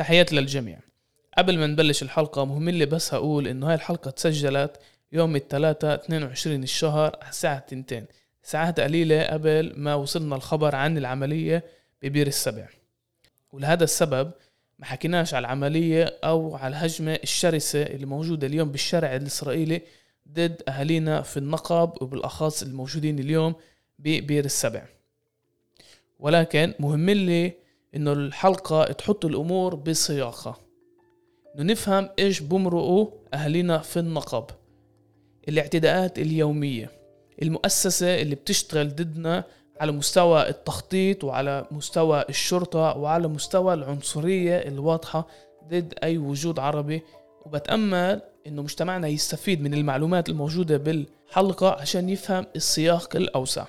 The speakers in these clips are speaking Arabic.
تحياتي للجميع. قبل ما نبلش الحلقة مهم لي بس هقول إنه هاي الحلقة تسجلت يوم الثلاثاء 22 الشهر الساعة 2 ساعات قليلة قبل ما وصلنا الخبر عن العملية ببير السبع. ولهذا السبب ما حكيناش على العملية أو على الهجمة الشرسة اللي موجودة اليوم بالشارع الإسرائيلي ضد أهالينا في النقب وبالأخص الموجودين اليوم ببير السبع. ولكن مهم لي إنه الحلقة تحط الأمور بسياقها إنه نفهم إيش بمرقوا أهالينا في النقب. الاعتداءات اليومية. المؤسسة اللي بتشتغل ضدنا على مستوى التخطيط وعلى مستوى الشرطة وعلى مستوى العنصرية الواضحة ضد أي وجود عربي. وبتأمل إنه مجتمعنا يستفيد من المعلومات الموجودة بالحلقة عشان يفهم السياق الأوسع.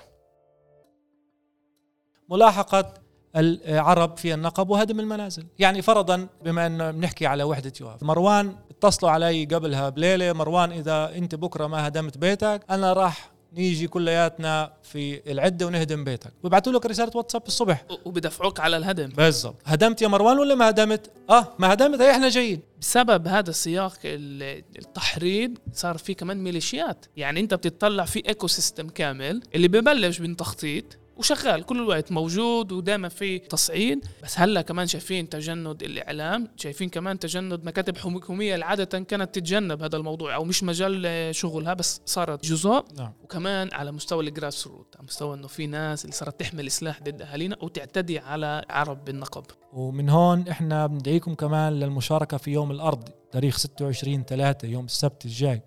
ملاحقة العرب في النقب وهدم المنازل. يعني فرضا بما أن بنحكي على وحدة يوافق مروان اتصلوا علي قبلها بليلة. مروان إذا أنت بكرة ما هدمت بيتك أنا راح نيجي كلياتنا في العدة ونهدم بيتك. ويبعثوا لك رسالة واتساب الصبح. وبدفعوك على الهدم. بالضبط. هدمت يا مروان ولا ما هدمت؟ آه ما هدمت. هي إحنا جايين. بسبب هذا السياق التحريض صار في كمان ميليشيات. يعني أنت بتطلع في ecosystem كامل اللي ببلش من تخطيط. وشغال كل الوقت موجود ودائما في تصعيد. بس هلأ كمان شايفين تجند الإعلام شايفين كمان تجند مكاتب حكومية اللي عادة كانت تتجنب هذا الموضوع أو مش مجال شغلها بس صارت جزء. نعم. وكمان على مستوى الجراس روت على مستوى إنه في ناس اللي صارت تحمل سلاح ضد أهالينا وتعتدي على عرب بالنقب. ومن هون إحنا بندعيكم كمان للمشاركة في يوم الأرض تاريخ 26 3 يوم السبت الجاي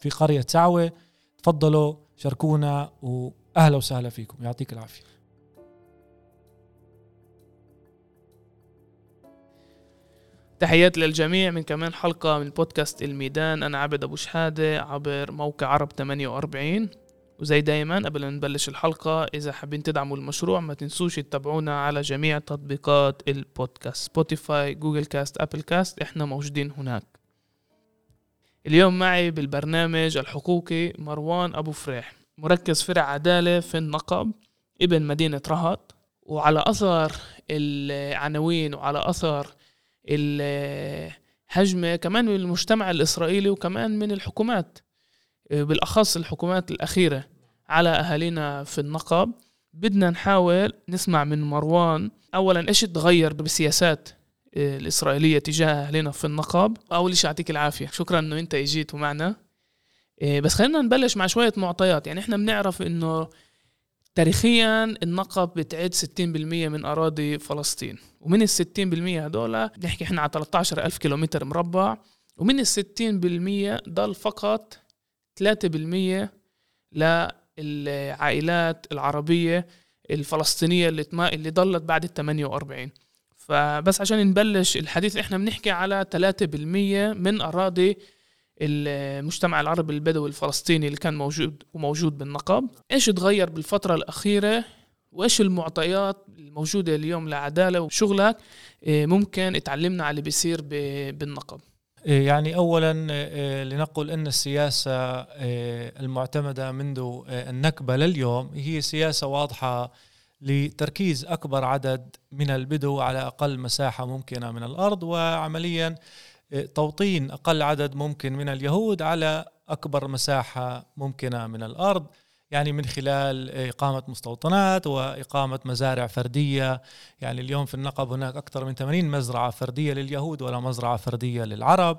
في قرية سعوة. تفضلوا شاركونا و أهلا وسهلا فيكم يعطيك العافية. تحيات للجميع من كمان حلقة من بودكاست الميدان. أنا عبد أبو شحادة عبر موقع عرب 48 وزي دايما قبل ما نبلش الحلقة إذا حابين تدعموا المشروع ما تنسوش تتابعونا على جميع تطبيقات ال podcast Spotify Google Cast Apple Cast إحنا موجودين هناك. اليوم معي بالبرنامج الحقوقي مروان أبو فريح. مركز فرع عدالة في النقب ابن مدينة رهط. وعلى أثر العناوين وعلى أثر الهجمة كمان من المجتمع الإسرائيلي وكمان من الحكومات بالأخص الحكومات الأخيرة على أهالينا في النقب. بدنا نحاول نسمع من مروان. أولا إيش تغير بالسياسات الإسرائيلية تجاه أهالينا في النقب؟ أول شيء يعطيك العافية. شكرا أنه أنت إجيت معنا إيه، بس خلينا نبلش مع شوية معطيات. يعني إحنا بنعرف إنه تاريخيا النقب بتعد 60% من أراضي فلسطين. ومن ال 60% هدول بنحكي إحنا على 13 ألف كيلومتر مربع. ومن ال 60% ضل فقط 3% للعائلات العربية الفلسطينية اللي اللي ضلت بعد ال 48 فبس عشان نبلش الحديث إحنا بنحكي على 3% من أراضي المجتمع العربي البدوي الفلسطيني اللي كان موجود وموجود بالنقب إيش تغير بالفترة الأخيرة؟ وإيش المعطيات الموجودة اليوم لعدالة وشغلك إيه، ممكن تعلمنا على اللي بيصير بالنقب إيه، يعني اولا إيه، لنقل إن السياسة المعتمدة منذ النكبة لليوم هي سياسة واضحة لتركيز أكبر عدد من البدو على أقل مساحة ممكنة من الأرض وعمليا توطين أقل عدد ممكن من اليهود على أكبر مساحة ممكنة من الأرض يعني من خلال إقامة مستوطنات وإقامة مزارع فردية. يعني اليوم في النقب هناك أكثر من 80 مزرعة فردية لليهود ولا مزرعة فردية للعرب.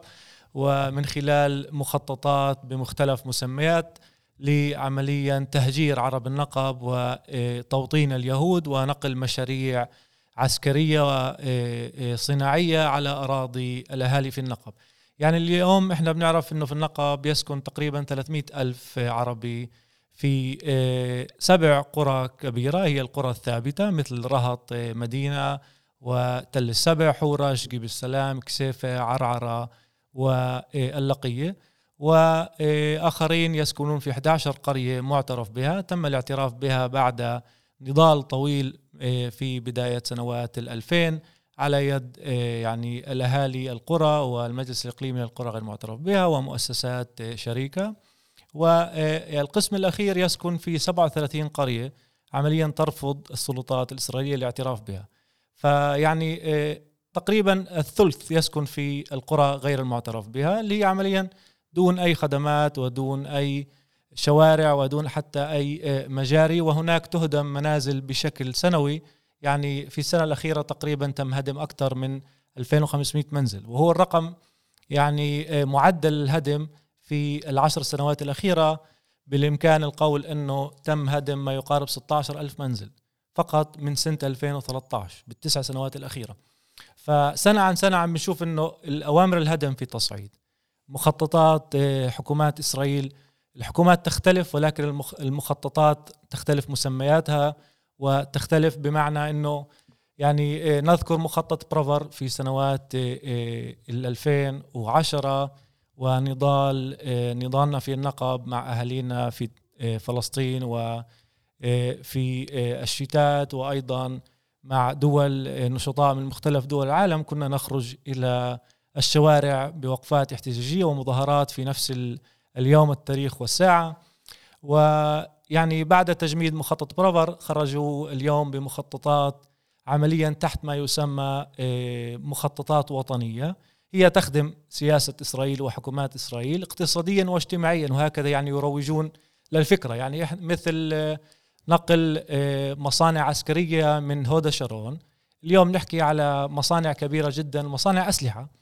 ومن خلال مخططات بمختلف مسميات لعمليا تهجير عرب النقب وتوطين اليهود ونقل مشاريع عسكرية وصناعية على أراضي الأهالي في النقب. يعني اليوم إحنا بنعرف إنه في النقب يسكن تقريبا 300 ألف عربي في سبع قرى كبيرة هي القرى الثابتة مثل رهط مدينة وتل السبع حورة شقيب السلام كسيفة عرعرة واللقية وآخرين يسكنون في 11 قرية معترف بها. تم الاعتراف بها بعد نضال طويل آه، في بداية سنوات الألفين على يد آه، يعني الأهالي القرى والمجلس الإقليمي للقرى غير معترف بها ومؤسسات آه، شريكة. والقسم الأخير يسكن في 37 قرية عمليا ترفض السلطات الإسرائيلية الاعتراف بها. فيعني تقريبا الثلث يسكن في القرى غير المعترف بها اللي هي عمليا دون أي خدمات ودون أي شوارع ودون حتى أي مجاري. وهناك تهدم منازل بشكل سنوي. يعني في السنة الأخيرة تقريبا تم هدم أكثر من 2500 منزل. وهو الرقم يعني معدل الهدم في العشر سنوات الأخيرة. بالإمكان القول أنه تم هدم ما يقارب 16 ألف منزل فقط من سنة 2013 بالتسع سنوات الأخيرة. فسنة عن سنة عم نشوف إنه الأوامر الهدم في تصعيد. مخططات آه، حكومات إسرائيل الحكومات تختلف ولكن المخططات تختلف مسمياتها وتختلف بمعنى إنه يعني آه، نذكر مخطط برافر في سنوات آه، ال 2010 ونضال نضالنا في النقب مع أهالينا في فلسطين وفي الشتات وأيضا مع دول نشطاء من مختلف دول العالم. كنا نخرج إلى الشوارع بوقفات احتجاجية ومظاهرات في نفس اليوم التاريخ والساعة. ويعني بعد تجميد مخطط برافر خرجوا اليوم بمخططات عمليا تحت ما يسمى آه، مخططات وطنية. هي تخدم سياسة إسرائيل وحكومات إسرائيل اقتصاديا واجتماعيا وهكذا يعني يروجون للفكرة. يعني مثل آه، نقل آه، مصانع عسكرية من هودا شارون اليوم نحكي على مصانع كبيرة جدا مصانع أسلحة.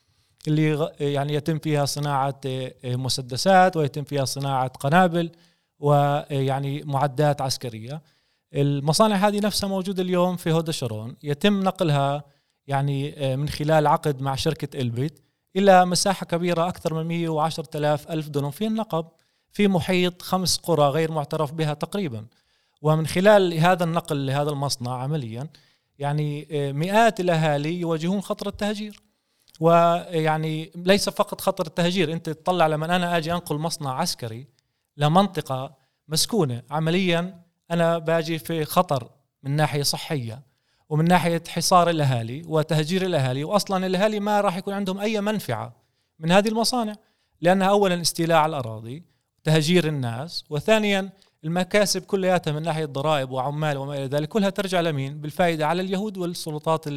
اللي يعني يتم فيها صناعة آه، مسدسات ويتم فيها صناعة قنابل ويعني معدات عسكرية. المصانع هذه نفسها موجودة اليوم في هودا شارون يتم نقلها يعني آه، من خلال عقد مع شركة إلبيت إلى مساحة كبيرة أكثر من 110 آلاف ألف دونم في النقب في محيط خمس قرى غير معترف بها تقريبا. ومن خلال هذا النقل لهذا المصنع عمليا يعني آه، مئات الأهالي يواجهون خطر التهجير. ويعني ليس فقط خطر التهجير أنت تطلع لما أنا آجي أنقل مصنع عسكري لمنطقة مسكونة عمليا أنا باجي في خطر من ناحية صحية ومن ناحية حصار الأهالي وتهجير الأهالي واصلا الأهالي ما راح يكون عندهم أي منفعة من هذه المصانع لأنها اولا استيلاء على الأراضي تهجير الناس وثانيا المكاسب كلياتها من ناحية ضرائب وعمال وما إلى ذلك كلها ترجع لمين؟ بالفائدة على اليهود والسلطات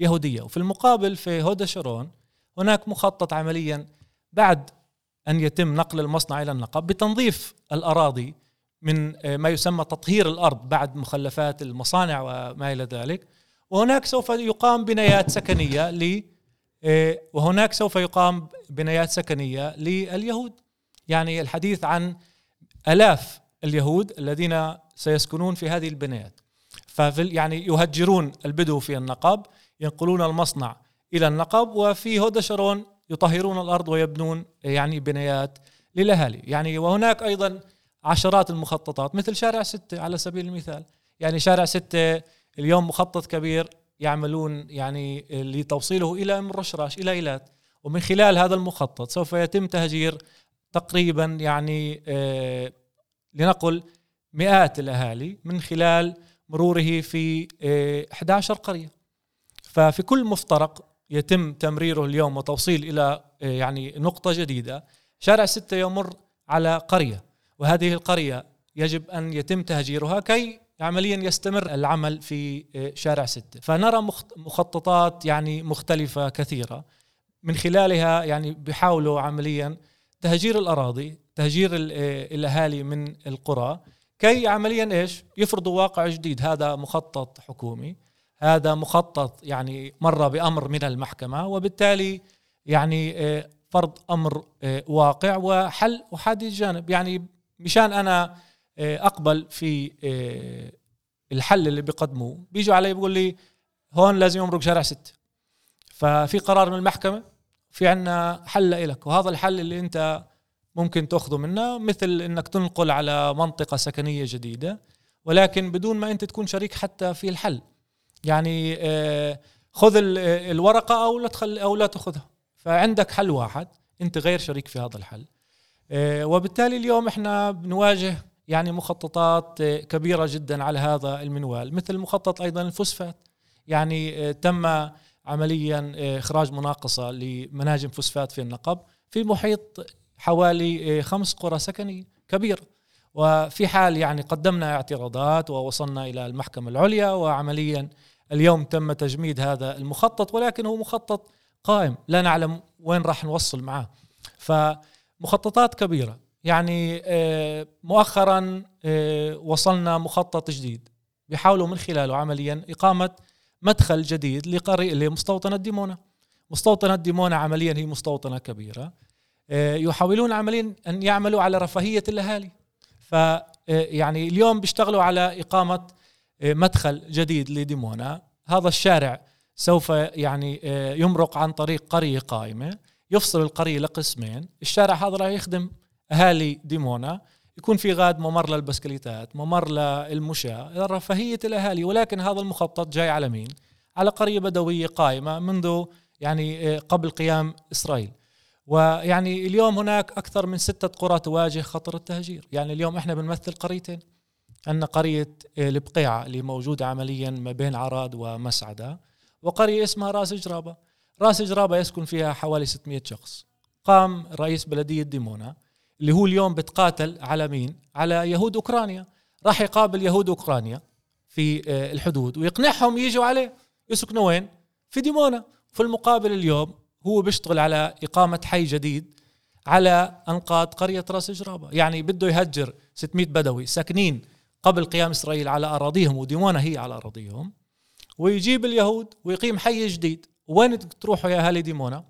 اليهوديه، وفي المقابل في هودا شارون هناك مخطط عمليا بعد أن يتم نقل المصنع إلى النقب بتنظيف الأراضي من ما يسمى تطهير الأرض بعد مخلفات المصانع وما إلى ذلك، وهناك سوف يقام بنايات سكنية ل وهناك سوف يقام بنايات سكنية لليهود. يعني الحديث عن آلاف اليهود الذين سيسكنون في هذه البنايات ففي يعني يهجرون البدو في النقب. ينقلون المصنع إلى النقب وفي هودا شارون يطهرون الأرض ويبنون يعني بنايات للأهالي. يعني وهناك أيضا عشرات المخططات مثل شارع ستة على سبيل المثال. يعني شارع ستة اليوم مخطط كبير يعملون يعني لتوصيله إلى ام رشراش إلى إيلات. ومن خلال هذا المخطط سوف يتم تهجير تقريبا يعني آه لنقل مئات الأهالي من خلال مروره في 11 آه، قرية. ففي كل مفترق يتم تمريره اليوم وتوصيل إلى آه، يعني نقطة جديدة. شارع ستة يمر على قرية وهذه القرية يجب أن يتم تهجيرها كي عمليا يستمر العمل في آه، شارع ستة. فنرى مخططات يعني مختلفة كثيرة. من خلالها يعني بيحاولوا عمليا تهجير الأراضي تهجير الأهالي من القرى كي عمليا إيش؟ يفرضوا واقع جديد. هذا مخطط حكومي. هذا مخطط يعني مر بأمر من المحكمة وبالتالي يعني آه، فرض أمر آه، واقع وحل احادي الجانب. يعني مشان أنا آه، أقبل في الحل اللي بيقدموه بيجوا علي بيقول لي هون لازم يمرق شارع ستة. ففي قرار من المحكمة في عنا حل لك وهذا الحل اللي أنت ممكن تأخذه منها مثل إنك تنقل على منطقة سكنية جديدة ولكن بدون ما أنت تكون شريك حتى في الحل. يعني آه، خذ الورقة أو لا تخل أو لا تأخذها. فعندك حل واحد أنت غير شريك في هذا الحل. آه، وبالتالي اليوم إحنا بنواجه يعني مخططات آه، كبيرة جدا على هذا المنوال مثل مخطط أيضا الفوسفات. يعني تم عمليا إخراج مناقصة لمناجم فوسفات في النقب في محيط حوالي آه، خمس قرى سكنية كبيرة. وفي حال يعني قدمنا اعتراضات ووصلنا إلى المحكمة العليا وعمليا اليوم تم تجميد هذا المخطط ولكن هو مخطط قائم. لا نعلم وين راح نوصل معاه فمخططات كبيرة. يعني آه، مؤخرا آه، وصلنا مخطط جديد. بيحاولوا من خلاله عمليا إقامة مدخل جديد لقرية لمستوطنة ديمونا. مستوطنة ديمونا عمليا هي مستوطنة كبيرة. آه، يحاولون عمليا أن يعملوا على رفاهية الأهالي. ف يعني اليوم بيشتغلوا على إقامة مدخل جديد لديمونا. هذا الشارع سوف يعني يمرق عن طريق قرية قائمة. يفصل القرية لقسمين. الشارع هذا راح يخدم أهالي ديمونا. يكون في غاد ممر للبسكليتات ممر للمشاة رفاهية الأهالي. ولكن هذا المخطط جاي على مين؟ على قرية بدوية قائمة منذ يعني آه، قبل قيام إسرائيل. ويعني اليوم هناك أكثر من ستة قرى تواجه خطر التهجير. يعني اليوم إحنا بنمثل قريتين. عندنا قرية البقيعة اللي موجودة عمليا ما بين عراد ومسعدة وقرية اسمها راس جرابة راس جرابة يسكن فيها حوالي 600 شخص. قام رئيس بلدية ديمونا اللي هو اليوم بتقاتل على مين؟ على يهود أوكرانيا. راح يقابل يهود أوكرانيا في آه، الحدود ويقنعهم يجوا عليه. يسكنوا وين؟ في ديمونا. في المقابل اليوم هو بيشتغل على إقامة حي جديد على أنقاض قرية راس جرابة يعني بده يهجر 600 بدوي ساكنين قبل قيام إسرائيل على أراضيهم وديمونا هي على أراضيهم ويجيب اليهود ويقيم حي جديد. وين تروحوا يا اهالي ديمونا؟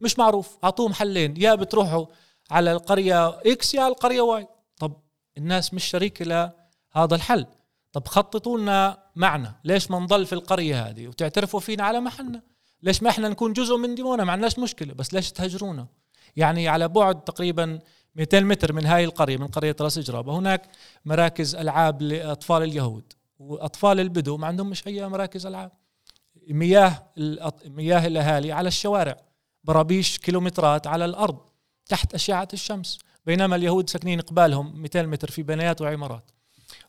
مش معروف. أعطوهم حلين. يا بتروحوا على القرية X يا القرية Y طب الناس مش شريكة لهذا الحل. طب خططوا لنا معنا. ليش ما نضل في القرية هذه؟ وتعترفوا فينا على محلنا. ليش ما إحنا نكون جزء من ديمونا؟ ما عندناش مشكلة. بس ليش تهجرونا؟ يعني على بعد تقريبا 200 متر من هاي القرية من قرية راس جرابه هناك مراكز ألعاب لأطفال اليهود. وأطفال البدو ما عندهم مش اي مراكز ألعاب. مياه مياه الأهالي على الشوارع. برابيش كيلومترات على الأرض تحت أشعة الشمس. بينما اليهود ساكنين قبالهم 200 متر في بنايات وعمارات.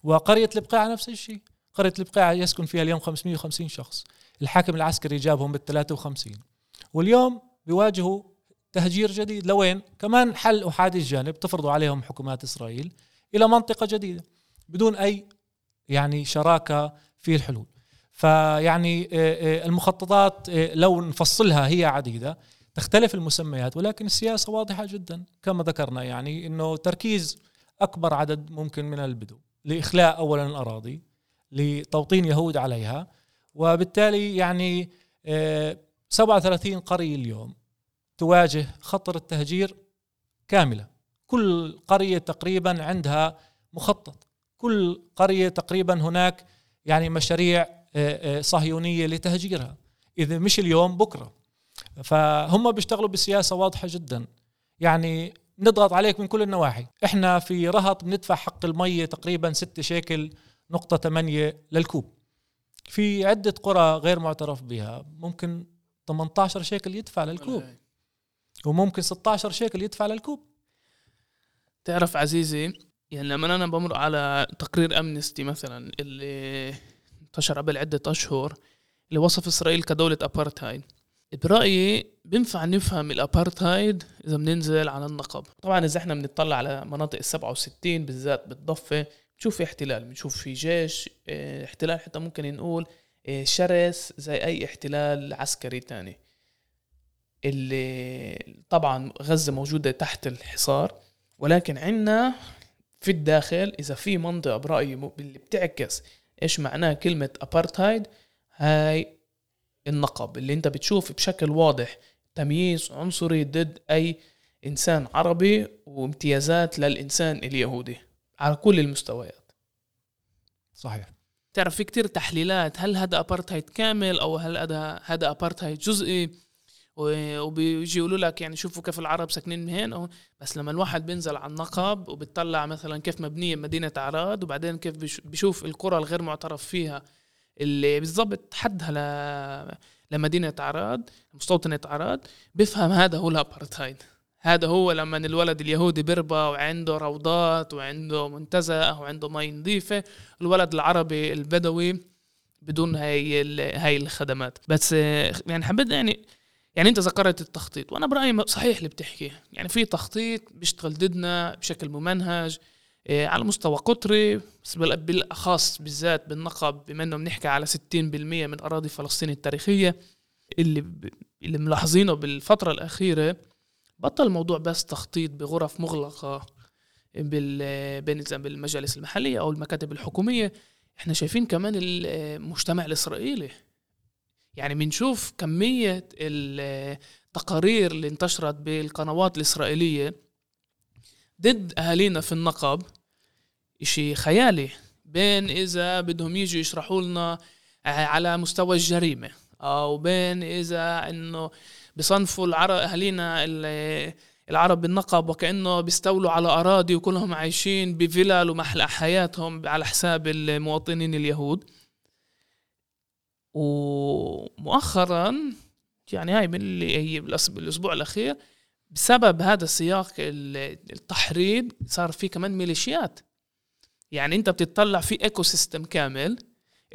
وقرية البقاع نفس الشيء. قرية البقاع يسكن فيها اليوم 550 شخص. الحاكم العسكري جابهم بال 53 واليوم بيواجهوا تهجير جديد. لوين؟ كمان حل احادي الجانب تفرضوا عليهم حكومات إسرائيل إلى منطقة جديدة بدون أي يعني شراكة في الحلول. فيعني آه، آه، المخططات آه، لو نفصلها هي عديدة تختلف المسميات ولكن السياسة واضحة جدا كما ذكرنا يعني إنه تركيز أكبر عدد ممكن من البدو لإخلاء اولا الأراضي لتوطين يهود عليها وبالتالي يعني 37 قرية اليوم تواجه خطر التهجير كاملة. كل قرية تقريبا عندها مخطط. كل قرية تقريبا هناك يعني مشاريع آه، آه، صهيونية لتهجيرها. إذا مش اليوم بكرة. فهم بيشتغلوا بسياسة واضحة جدا. يعني نضغط عليك من كل النواحي. إحنا في رهط بندفع حق المية تقريبا 6 شيكل نقطة 8 للكوب. في عدة قرى غير معترف بها. ممكن 18 شيكل يدفع للكوب. وممكن 16 شيكل يدفع للكوب. تعرف عزيزي يعني لما أنا بمر على تقرير أمنستي مثلا اللي انتشر قبل عدة أشهر اللي وصف إسرائيل كدولة أبارتهايد. برأيي بينفع نفهم الأبارتهايد إذا بننزل على النقب. طبعا إذا إحنا بنطلع على مناطق السبعة وستين بالذات بالضفة بنشوف في احتلال بنشوف في جيش آه، احتلال حتى ممكن نقول آه، شرس زي أي احتلال عسكري تاني. اللي طبعا غزة موجودة تحت الحصار ولكن عندنا في الداخل إذا في منطقة برأيي اللي بتعكس إيش معناه كلمة ابارتهايد هاي النقب اللي أنت بتشوف بشكل واضح تمييز عنصري ضد أي إنسان عربي وامتيازات للإنسان اليهودي على كل المستويات. صحيح. تعرف في كتير تحليلات هل هذا ابارتهايد كامل أو هل هذا هذا ابارتهايد جزئي؟ وبيجي يقولوا لك يعني شوفوا كيف العرب ساكنين هنا. بس لما الواحد بينزل على النقب وبيطلع مثلا كيف مبنية مدينة عراد وبعدين كيف بيشوف القرى الغير معترف فيها اللي بالضبط حدها ل... لمدينة عراد مستوطنة عراد بيفهم هذا هو الأبارتهايد. هذا هو لما الولد اليهودي بيربى وعنده روضات وعنده منتزه وعنده مي نظيفة الولد العربي البدوي بدون هاي هاي الخدمات. بس يعني حبيت يعني يعني انت ذكرت التخطيط وأنا برأيي صحيح اللي بتحكي يعني في تخطيط بيشتغل ضدنا بشكل ممنهج آه، على مستوى قطري بس بالأخص بالذات بالنقب بما إنه بنحكي على 60% من أراضي فلسطين التاريخية اللي اللي ملاحظينه بالفترة الأخيرة بطل الموضوع بس تخطيط بغرف مغلقة بال بين بالمجالس المحلية أو المكاتب الحكومية. إحنا شايفين كمان المجتمع الإسرائيلي يعني بنشوف كمية التقارير اللي انتشرت بالقنوات الإسرائيلية ضد أهالينا في النقب إشي خيالي. بين إذا بدهم يجوا يشرحوا لنا على مستوى الجريمة أو بين إذا إنه بصنفوا العرب أهالينا العرب بالنقب وكأنه بيستولوا على أراضي وكلهم عايشين بفلل ومحلى حياتهم على حساب المواطنين اليهود. ومؤخرا يعني هاي من اللي هي بالأسبوع الأخير بسبب هذا السياق التحريض صار في كمان ميليشيات. يعني أنت بتطلع في ecosystem كامل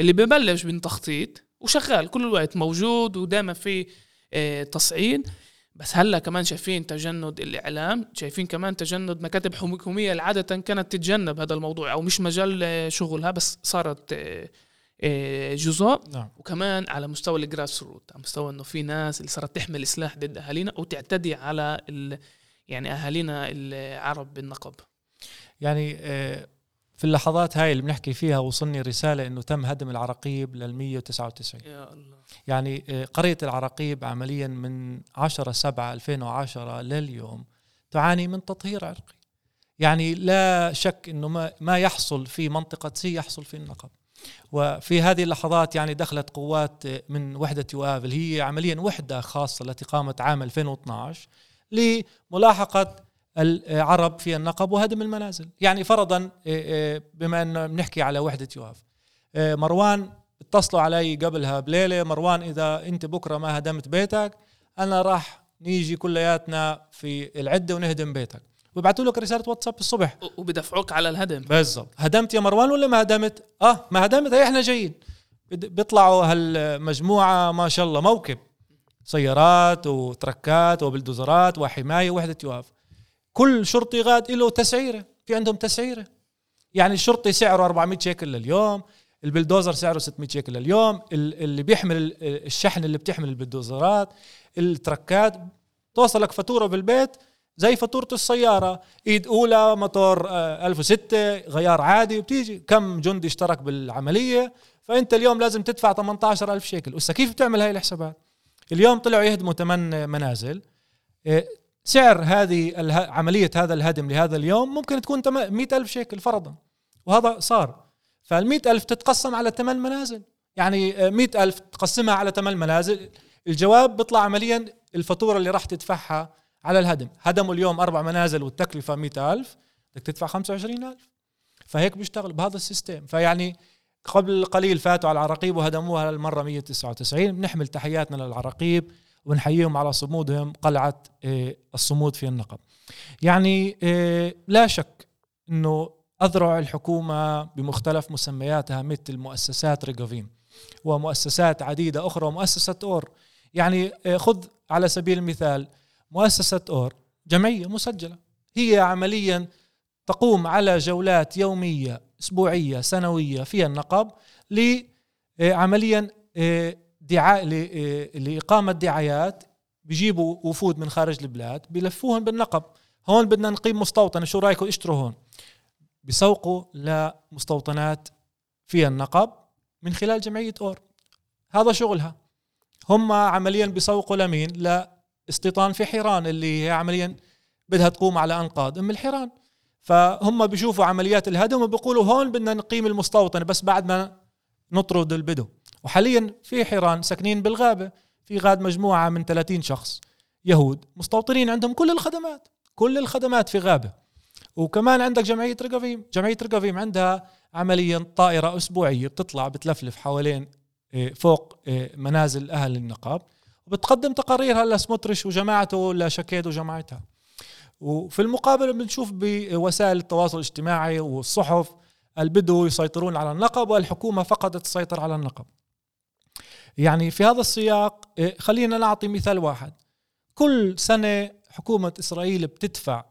اللي ببلش من تخطيط وشغال كل الوقت موجود ودائما في آه، تصعيد. بس هلأ كمان شايفين تجند الإعلام شايفين كمان تجند مكاتب حكومية اللي عادة كانت تتجنب هذا الموضوع أو مش مجال آه، شغلها بس صارت آه، جزء نعم. وكمان على مستوى ال grassroot على مستوى إنه في ناس اللي صارت تحمل سلاح ضد أهالينا وتعتدي على يعني أهالينا العرب بالنقب. يعني في اللحظات هاي اللي بنحكي فيها وصلني رسالة إنه تم هدم العراقيب لل 199 يا الله. يعني آه، قرية العراقيب عمليا من 10 7 2010 لليوم تعاني من تطهير عرقي. يعني لا شك إنه ما ما يحصل في منطقة سي يحصل في النقب. وفي هذه اللحظات يعني دخلت قوات من وحدة يؤاب اللي هي عمليا وحدة خاصة التي قامت عام 2012 لملاحقة العرب في النقب وهدم المنازل. يعني فرضا آه، آه، بما أن بنحكي على وحدة يواف آه، مروان اتصلوا علي قبلها بليلة. مروان إذا أنت بكرة ما هدمت بيتك أنا راح نيجي كلياتنا في العدة ونهدم بيتك. ويبعثوا لك رسالة واتساب الصبح. وبدفعوك على الهدم. بالضبط. هدمت يا مروان ولا ما هدمت؟ آه ما هدمت. هي إحنا جايين. بيطلعوا هالمجموعة ما شاء الله موكب. سيارات وتركات وبلدوزرات وحماية وحدة يواف كل شرطي غاد له تسعيرة. في عندهم تسعيرة. يعني الشرطي سعره 400 شيكل لليوم البلدوزر سعره 600 شيكل لليوم اللي بيحمل الشحن اللي بتحمل البلدوزرات التركات. توصلك فاتورة بالبيت زي فاتورة السيارة. إيد أولى موتور 1006 آه، غيار عادي وبتيجي كم جندي اشترك بالعملية. فأنت اليوم لازم تدفع 18000 شيكل. وهسه كيف بتعمل هاي الحسابات؟ اليوم طلعوا يهدموا ثمان منازل. آه، سعر هذه عملية هذا الهدم لهذا اليوم ممكن تكون مئة ألف شيكل فرضا. وهذا صار. فالمئة ألف تتقسم على ثمان منازل. يعني مئة ألف تقسمها على ثمان منازل. الجواب بيطلع عمليا الفاتورة اللي راح تدفعها على الهدم. هدموا اليوم أربع منازل والتكلفة مئة ألف. بدك تدفع خمسة وعشرين ألف. فهيك بيشتغل بهذا ال system. فيعني قبل قليل فاتوا على العراقيب وهدموها للمرة 199 بنحمل تحياتنا للعراقيب ونحييهم على صمودهم قلعة آه، الصمود في النقب. يعني آه، لا شك أنه أذرع الحكومة بمختلف مسمياتها مثل مؤسسات ريغافيم ومؤسسات عديدة أخرى ومؤسسة أور. يعني آه، خذ على سبيل المثال مؤسسة أور جمعية مسجلة. هي عمليا تقوم على جولات يومية أسبوعية سنوية في النقب لعمليا دعاء لإقامة دعايات. بيجيبوا وفود من خارج البلاد بلفوهم بالنقب. هون بدنا نقيم مستوطنة شو رأيكم؟ اشتروا هون. بيسوقوا لمستوطنات في النقب من خلال جمعية أور. هذا شغلها. هم عمليا بيسوقوا لمين؟ لاستيطان في حيران اللي هي عمليا بدها تقوم على أنقاض. أم الحيران. فهم بيشوفوا عمليات الهدم وبيقولوا هون بدنا نقيم المستوطنة بس بعد ما نطرد البدو. وحاليا في حيران ساكنين بالغابة. في غاد مجموعة من 30 شخص يهود مستوطنين عندهم كل الخدمات. كل الخدمات في غابة. وكمان عندك جمعية رقافيم. جمعية رقافيم عندها عمليا طائرة أسبوعية بتطلع بتلفلف حوالين آه، فوق آه، منازل أهل النقاب. وبتقدم تقاريرها لسموتريش وجماعته لشكيد وجماعتها. وفي المقابل بنشوف بوسائل التواصل الاجتماعي والصحف البدو يسيطرون على النقب والحكومة فقدت السيطرة على النقب. يعني في هذا السياق إيه، خلينا نعطي مثال واحد. كل سنة حكومة إسرائيل بتدفع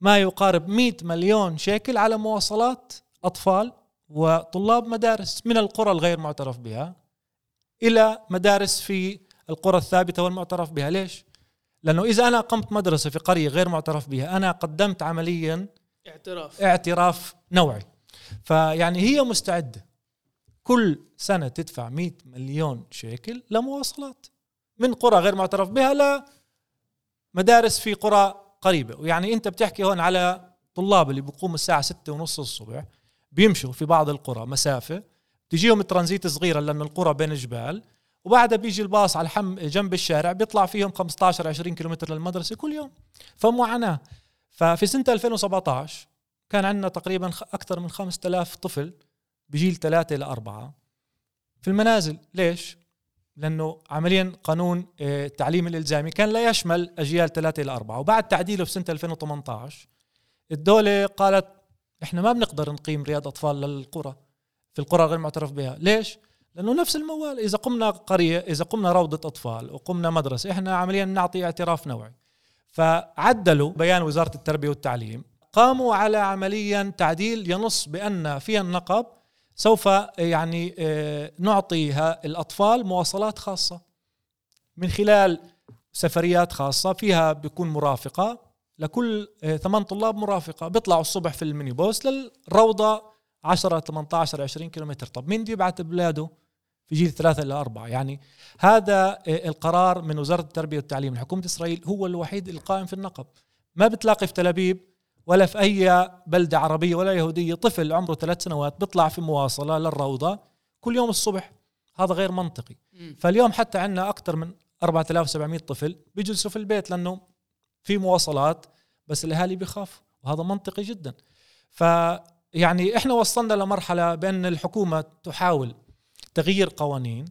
ما يقارب 100 مليون شيكل على مواصلات أطفال وطلاب مدارس من القرى الغير معترف بها إلى مدارس في القرى الثابتة والمعترف بها. ليش؟ لأنه إذا أنا أقمت مدرسة في قرية غير معترف بها أنا قدمت عمليا اعتراف. اعتراف نوعي. فيعني هي مستعدة. كل سنة تدفع 100 مليون شيكل لمواصلات. من قرى غير معترف بها لمدارس في قرى قريبة. ويعني أنت بتحكي هون على طلاب اللي بيقوموا الساعة ستة ونص الصبح بيمشوا في بعض القرى مسافة تجيهم ترانزيت صغيرة لأنه القرى بين جبال وبعدها بيجي الباص على الحم جنب الشارع بيطلع فيهم 15 20 كيلومتر للمدرسة كل يوم. فمعاناة. ففي سنة 2017 كان عندنا تقريبا أكثر من 5000 طفل بجيل ثلاثة إلى أربعة. في المنازل ليش؟ لأنه عمليا قانون آه، التعليم الإلزامي كان لا يشمل أجيال ثلاثة إلى أربعة. وبعد تعديله في سنة 2018 الدولة قالت إحنا ما بنقدر نقيم رياض أطفال للقرى في القرى غير معترف بها. ليش؟ لأنه نفس الموال. إذا قمنا قرية إذا قمنا روضة أطفال وقمنا مدرسة إحنا عمليا نعطي اعتراف نوعي. فعدلوا بيان وزارة التربية والتعليم قاموا على عمليا تعديل ينص بأن في النقب سوف يعني آه، نعطي الأطفال مواصلات خاصة. من خلال سفريات خاصة فيها بيكون مرافقة لكل آه، ثمان طلاب مرافقة. بيطلعوا الصبح في المينيبوس للروضة 10 18 20 كيلومتر. طب مين بده يبعث بلاده في جيل ثلاثة إلى أربعة؟ يعني هذا آه، القرار من وزارة التربية والتعليم. لحكومة إسرائيل هو الوحيد القائم في النقب. ما بتلاقي في تل أبيب ولا في أي بلدة عربية ولا يهودية. طفل عمره ثلاث سنوات بيطلع في مواصلة للروضة كل يوم الصبح. هذا غير منطقي. فاليوم حتى عندنا أكثر من 4700 طفل بيجلسوا في البيت لأنه في مواصلات بس الأهالي بيخافوا وهذا منطقي جدا. ف يعني إحنا وصلنا لمرحلة بأن الحكومة تحاول تغيير قوانين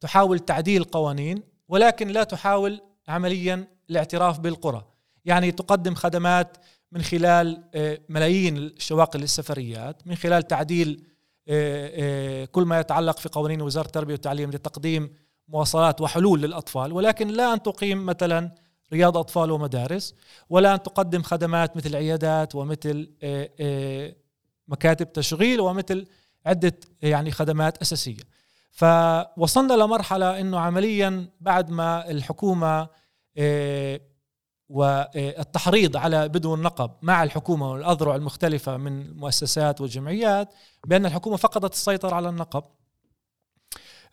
تحاول تعديل قوانين ولكن لا تحاول عمليا الاعتراف بالقرى. يعني تقدم خدمات من خلال آه، ملايين الشواقل للسفريات من خلال تعديل آه، آه، كل ما يتعلق في قوانين وزارة التربية والتعليم لتقديم مواصلات وحلول للأطفال. ولكن لا أن تقيم مثلا رياض أطفال ومدارس ولا أن تقدم خدمات مثل عيادات ومثل مكاتب تشغيل ومثل عدة يعني خدمات أساسية. فوصلنا لمرحلة أنه عمليا بعد ما الحكومة والتحريض على بدو النقب مع الحكومة والأذرع المختلفة من المؤسسات والجمعيات بأن الحكومة فقدت السيطرة على النقب.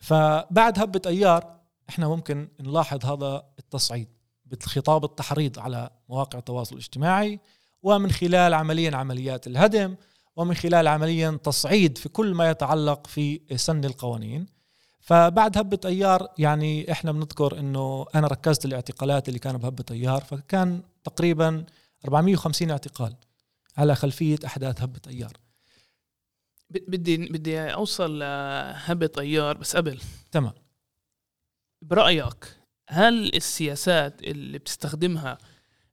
فبعد هبة أيار إحنا ممكن نلاحظ هذا التصعيد بالخطاب التحريض على مواقع التواصل الاجتماعي ومن خلال عمليا عمليات الهدم ومن خلال عمليا تصعيد في كل ما يتعلق في سن القوانين. فبعد هبة أيار يعني إحنا بنذكر إنه أنا ركزت الاعتقالات اللي كانوا بهبة أيار فكان تقريبا 450 اعتقال على خلفية أحداث هبة أيار. بدي بدي أوصل لهبة أيار بس قبل. تمام. برأيك هل السياسات اللي بتستخدمها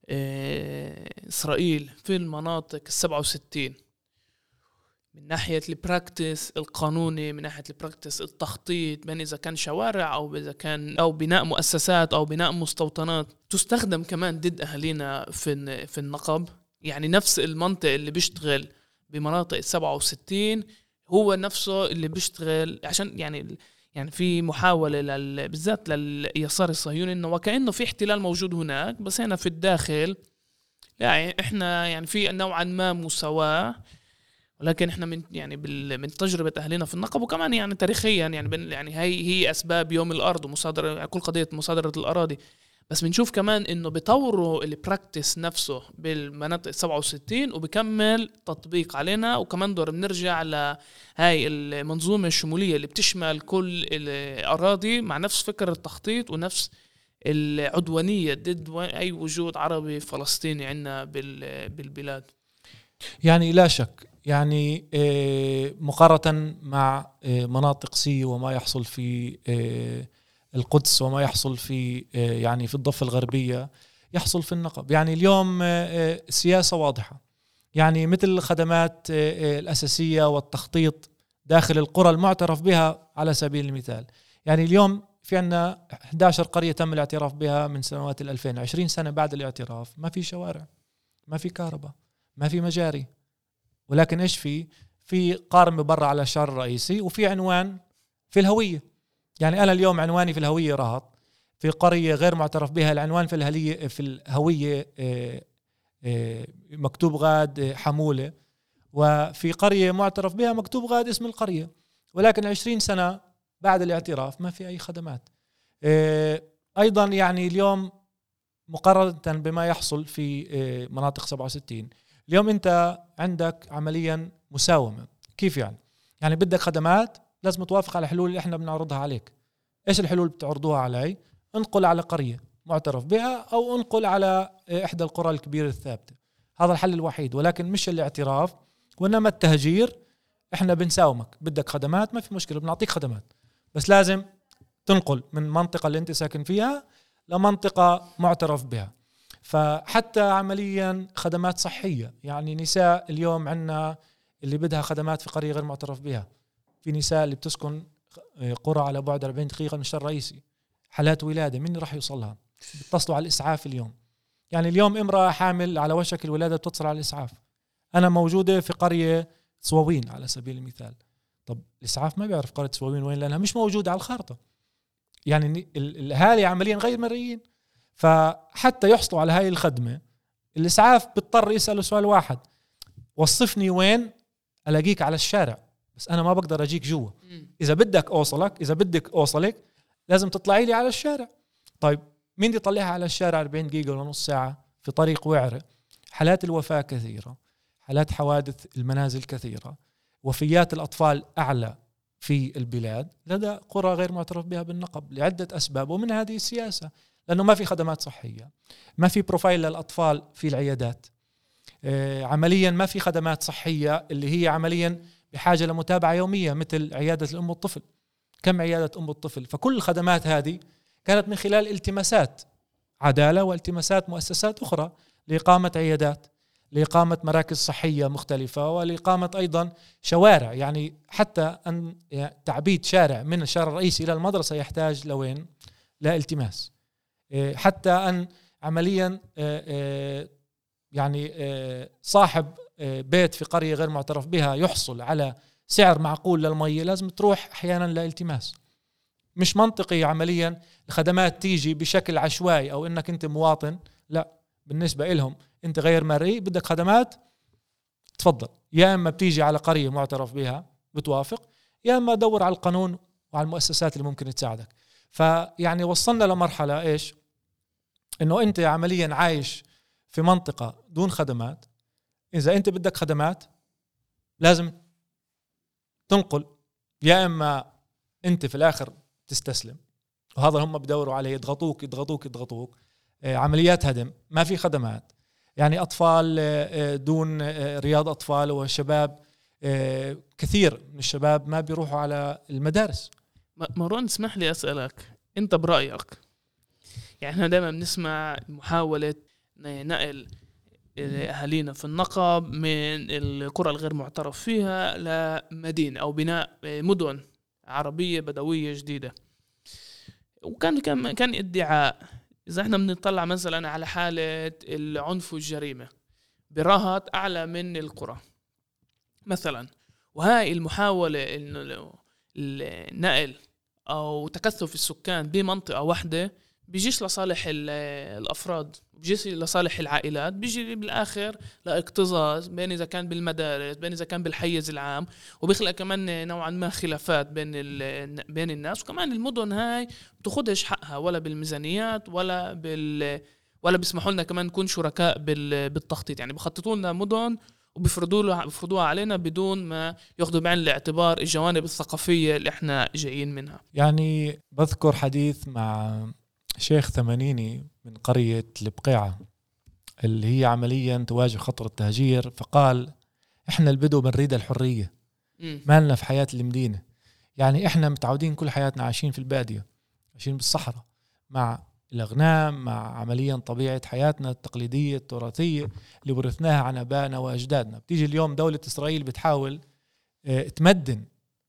آه، إسرائيل في المناطق السبعة وستين من ناحية ال practice القانوني من ناحية ال practice التخطيط بين إذا كان شوارع أو إذا كان أو بناء مؤسسات أو بناء مستوطنات تستخدم كمان ضد أهالينا في في النقب. يعني نفس المنطق اللي بيشتغل بمناطق 67 هو نفسه اللي بيشتغل عشان يعني يعني في محاولة لل... بالذات لليسار الصهيوني إنه وكأنه في احتلال موجود هناك بس هنا في الداخل يعني إحنا يعني في نوعا ما مساواة. ولكن إحنا من يعني من تجربة أهلنا في النقب وكمان يعني تاريخيا يعني يعني هي هي أسباب يوم الأرض ومصادره يعني كل قضية مصادرة الأراضي. بس بنشوف كمان إنه بيطوروا البراكتس نفسه بالمناطق 67 وبكمل تطبيق علينا. وكمان دور بنرجع لهاي المنظومة الشمولية اللي بتشمل كل الأراضي مع نفس فكره التخطيط ونفس العدوانية ضد أي وجود عربي فلسطيني عندنا بالبلاد. يعني لا شك يعني آه، مقارنة مع آه، مناطق سي وما يحصل في آه، القدس وما يحصل في يعني في الضفة الغربية يحصل في النقب. يعني اليوم سياسة واضحة. يعني مثل الخدمات الأساسية والتخطيط داخل القرى المعترف بها على سبيل المثال. يعني اليوم في عندنا 11 قرية تم الاعتراف بها من سنوات ال 2000 20 سنة بعد الاعتراف. ما في شوارع ما في كهرباء ما في مجاري. ولكن إيش في؟ في قارمه برا على الشارع الرئيسي وفي عنوان في الهوية. يعني أنا اليوم عنواني في الهوية رهط. في قرية غير معترف بها العنوان في الهلية في الهوية آه، آه، مكتوب غاد آه، حمولة. وفي قرية معترف بها مكتوب غاد اسم القرية. ولكن 20 سنة بعد الاعتراف ما في أي خدمات. أيضا يعني اليوم مقارنة بما يحصل في مناطق 67 اليوم انت عندك عمليا مساومة. كيف يعني؟ يعني بدك خدمات لازم توافق على الحلول اللي إحنا بنعرضها عليك. إيش الحلول اللي بتعرضوها علي؟ انقل على قرية معترف بها أو انقل على إحدى القرى الكبيرة الثابتة. هذا الحل الوحيد ولكن مش الاعتراف وإنما التهجير. إحنا بنساومك. بدك خدمات ما في مشكلة بنعطيك خدمات. بس لازم تنقل من المنطقة اللي أنت ساكن فيها لمنطقة معترف بها. فحتى عمليا خدمات صحية. يعني نساء اليوم عندنا اللي بدها خدمات في قرية غير معترف بها. في نساء اللي بتسكن قرى على بعد 40 دقيقة من الشارع الرئيسي. حالات ولادة مين راح يوصلها؟ بيتصلوا على الإسعاف اليوم. يعني اليوم امرأة حامل على وشك الولادة بتتصل على الإسعاف. أنا موجودة في قرية صواوين على سبيل المثال. طب الإسعاف ما بيعرف قرية صواوين وين لأنها مش موجودة على الخارطة. يعني الأهالي عمليا غير مرئيين. فحتى يحصلوا على هاي الخدمة الإسعاف بيضطر يسألوا سؤال واحد وصفني وين ألاقيك على الشارع؟ بس أنا ما بقدر أجيك جوا. إذا بدك أوصلك إذا بدك أوصلك لازم تطلعي لي على الشارع. طيب مين يطلعها على الشارع 40 دقيقة ولا نص ساعة؟ في طريق وعرة. حالات الوفاة كثيرة حالات حوادث المنازل كثيرة وفيات الأطفال أعلى في البلاد لدى قرى غير معترف بها بالنقب لعدة أسباب ومن هذه السياسة. لأنه ما في خدمات صحية ما في بروفايل للأطفال في العيادات. آه، عمليا ما في خدمات صحية اللي هي عمليا بحاجة لمتابعة يومية مثل عيادة الأم والطفل. كم عيادة أم والطفل؟ فكل الخدمات هذه كانت من خلال التماسات عدالة والتماسات مؤسسات أخرى لإقامة عيادات لإقامة مراكز صحية مختلفة ولإقامة أيضا شوارع. يعني حتى ان تعبيد شارع من الشارع الرئيسي إلى المدرسة يحتاج لوين؟ لالتماس. إيه، حتى أن عمليا إيه، إيه، يعني صاحب بيت في قرية غير معترف بها يحصل على سعر معقول للمية لازم تروح أحيانا لالتماس. مش منطقي عمليا الخدمات تيجي بشكل عشوائي أو إنك أنت مواطن لا. بالنسبة لهم أنت غير مرئي بدك خدمات تفضل. يا إما بتيجي على قرية معترف بها بتوافق يا إما دور على القانون وعلى المؤسسات اللي ممكن تساعدك. فيعني وصلنا لمرحلة إيش؟ إنه أنت عمليا عايش في منطقة دون خدمات إذا أنت بدك خدمات لازم تنقل يا إما أنت في الآخر تستسلم. وهذا هم بدوروا عليه يضغطوك يضغطوك يضغطوك. آه، عمليات هدم ما في خدمات. يعني أطفال آه، دون آه، رياض أطفال وشباب كثير من الشباب ما بيروحوا على المدارس. مروان اسمح لي أسألك. أنت برأيك يعني إحنا دائما بنسمع محاولة نقل أهالينا في النقب من القرى الغير معترف فيها لمدينة أو بناء مدن عربية بدوية جديدة. وكان كان كان ادعاء. إذا إحنا بنطلع مثلا على حالة العنف والجريمة برهط أعلى من القرى. مثلا وهاي المحاولة إنه النقل أو تكثف السكان بمنطقة واحدة بيجيش لصالح الأفراد بيجيش لصالح العائلات بيجي بالآخر لاكتظاظ بين إذا كان بالمدارس بين إذا كان بالحيز العام وبيخلق كمان نوعا ما خلافات بين بين الناس. وكمان المدن هاي بتاخدش حقها ولا بالميزانيات ولا بال ولا بيسمحوا لنا كمان نكون شركاء بالتخطيط. يعني بخططوا لنا مدن وبيفرضوا بيفرضوها علينا بدون ما ياخذوا بعين الاعتبار الجوانب الثقافية اللي إحنا جايين منها. يعني بذكر حديث مع شيخ ثمانيني من قرية البقيعة اللي هي عمليا تواجه خطر التهجير فقال إحنا البدو بنريد الحرية. ما لنا في حياة المدينة. يعني إحنا متعودين كل حياتنا عايشين في البادية عايشين بالصحراء مع الأغنام مع عمليا طبيعة حياتنا التقليدية التراثية اللي ورثناها عن أبائنا وأجدادنا. بتيجي اليوم دولة إسرائيل بتحاول آه تمدن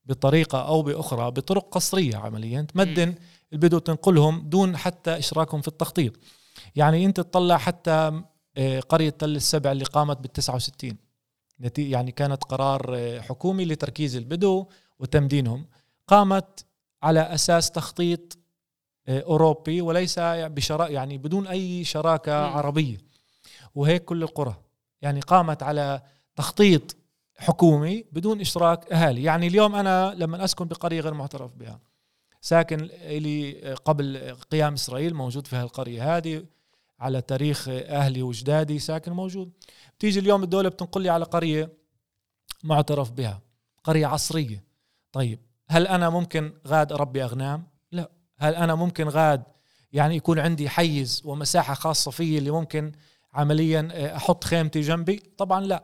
بطريقة أو بأخرى بطرق قصرية عمليا تمدن البدو تنقلهم دون حتى إشراكهم في التخطيط. يعني أنت تطلع حتى آه، قرية تل السبع اللي قامت بال 69 يعني كانت قرار آه، حكومي لتركيز البدو وتمدينهم. قامت على أساس تخطيط أوروبي وليس بشرا يعني بدون أي شراكة م. عربية. وهيك كل القرى. يعني قامت على تخطيط حكومي بدون إشراك أهالي. يعني اليوم أنا لما أسكن بقرية غير معترف بها. ساكن لي قبل قيام إسرائيل موجود في هالقرية هذه على تاريخ أهلي وأجدادي ساكن موجود. بتيجي اليوم الدولة بتنقل لي على قرية معترف بها قرية عصرية. طيب هل أنا ممكن غاد اربي أغنام؟ لا. هل أنا ممكن غاد يعني يكون عندي حيز ومساحة خاصة فيي اللي ممكن عمليا أحط خيمتي جنبي؟ طبعا لا.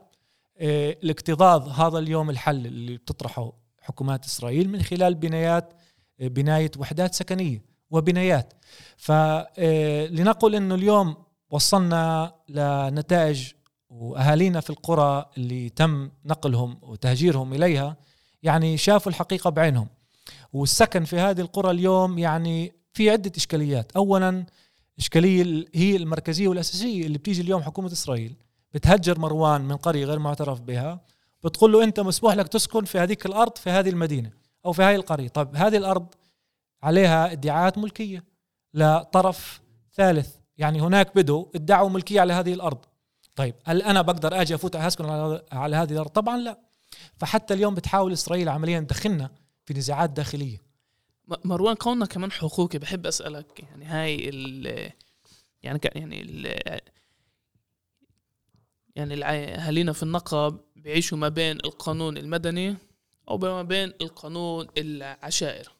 آه، الاكتظاظ هذا اليوم الحل اللي بتطرحه حكومات إسرائيل من خلال بنايات آه، بناية وحدات سكنية وبنايات. فلنقل آه، إنه اليوم وصلنا لنتائج وأهالينا في القرى اللي تم نقلهم وتهجيرهم إليها يعني شافوا الحقيقة بعينهم. والسكن في هذه القرى اليوم يعني في عدة إشكاليات. اولا إشكالية هي المركزية والأساسية اللي بتيجي اليوم حكومة إسرائيل. بتهجر مروان من قرية غير معترف بها. بتقول له أنت مسموح لك تسكن في هذيك الأرض في هذه المدينة. أو في هذه القرية. طيب هذه الأرض عليها ادعاءات ملكية لطرف ثالث. يعني هناك بدو ادعوا ملكية على هذه الأرض. طيب هل أنا بقدر أجي أفوت أسكن على هذه الأرض؟ طبعا لا. فحتى اليوم بتحاول إسرائيل عمليا تدخلنا في نزاعات داخلية. مروان كوننا كمان حقوقي بحب أسألك يعني هاي ال يعني يعني ال يعني أهالينا في النقب بيعيشوا ما بين القانون المدني أو ما بين القانون العشائر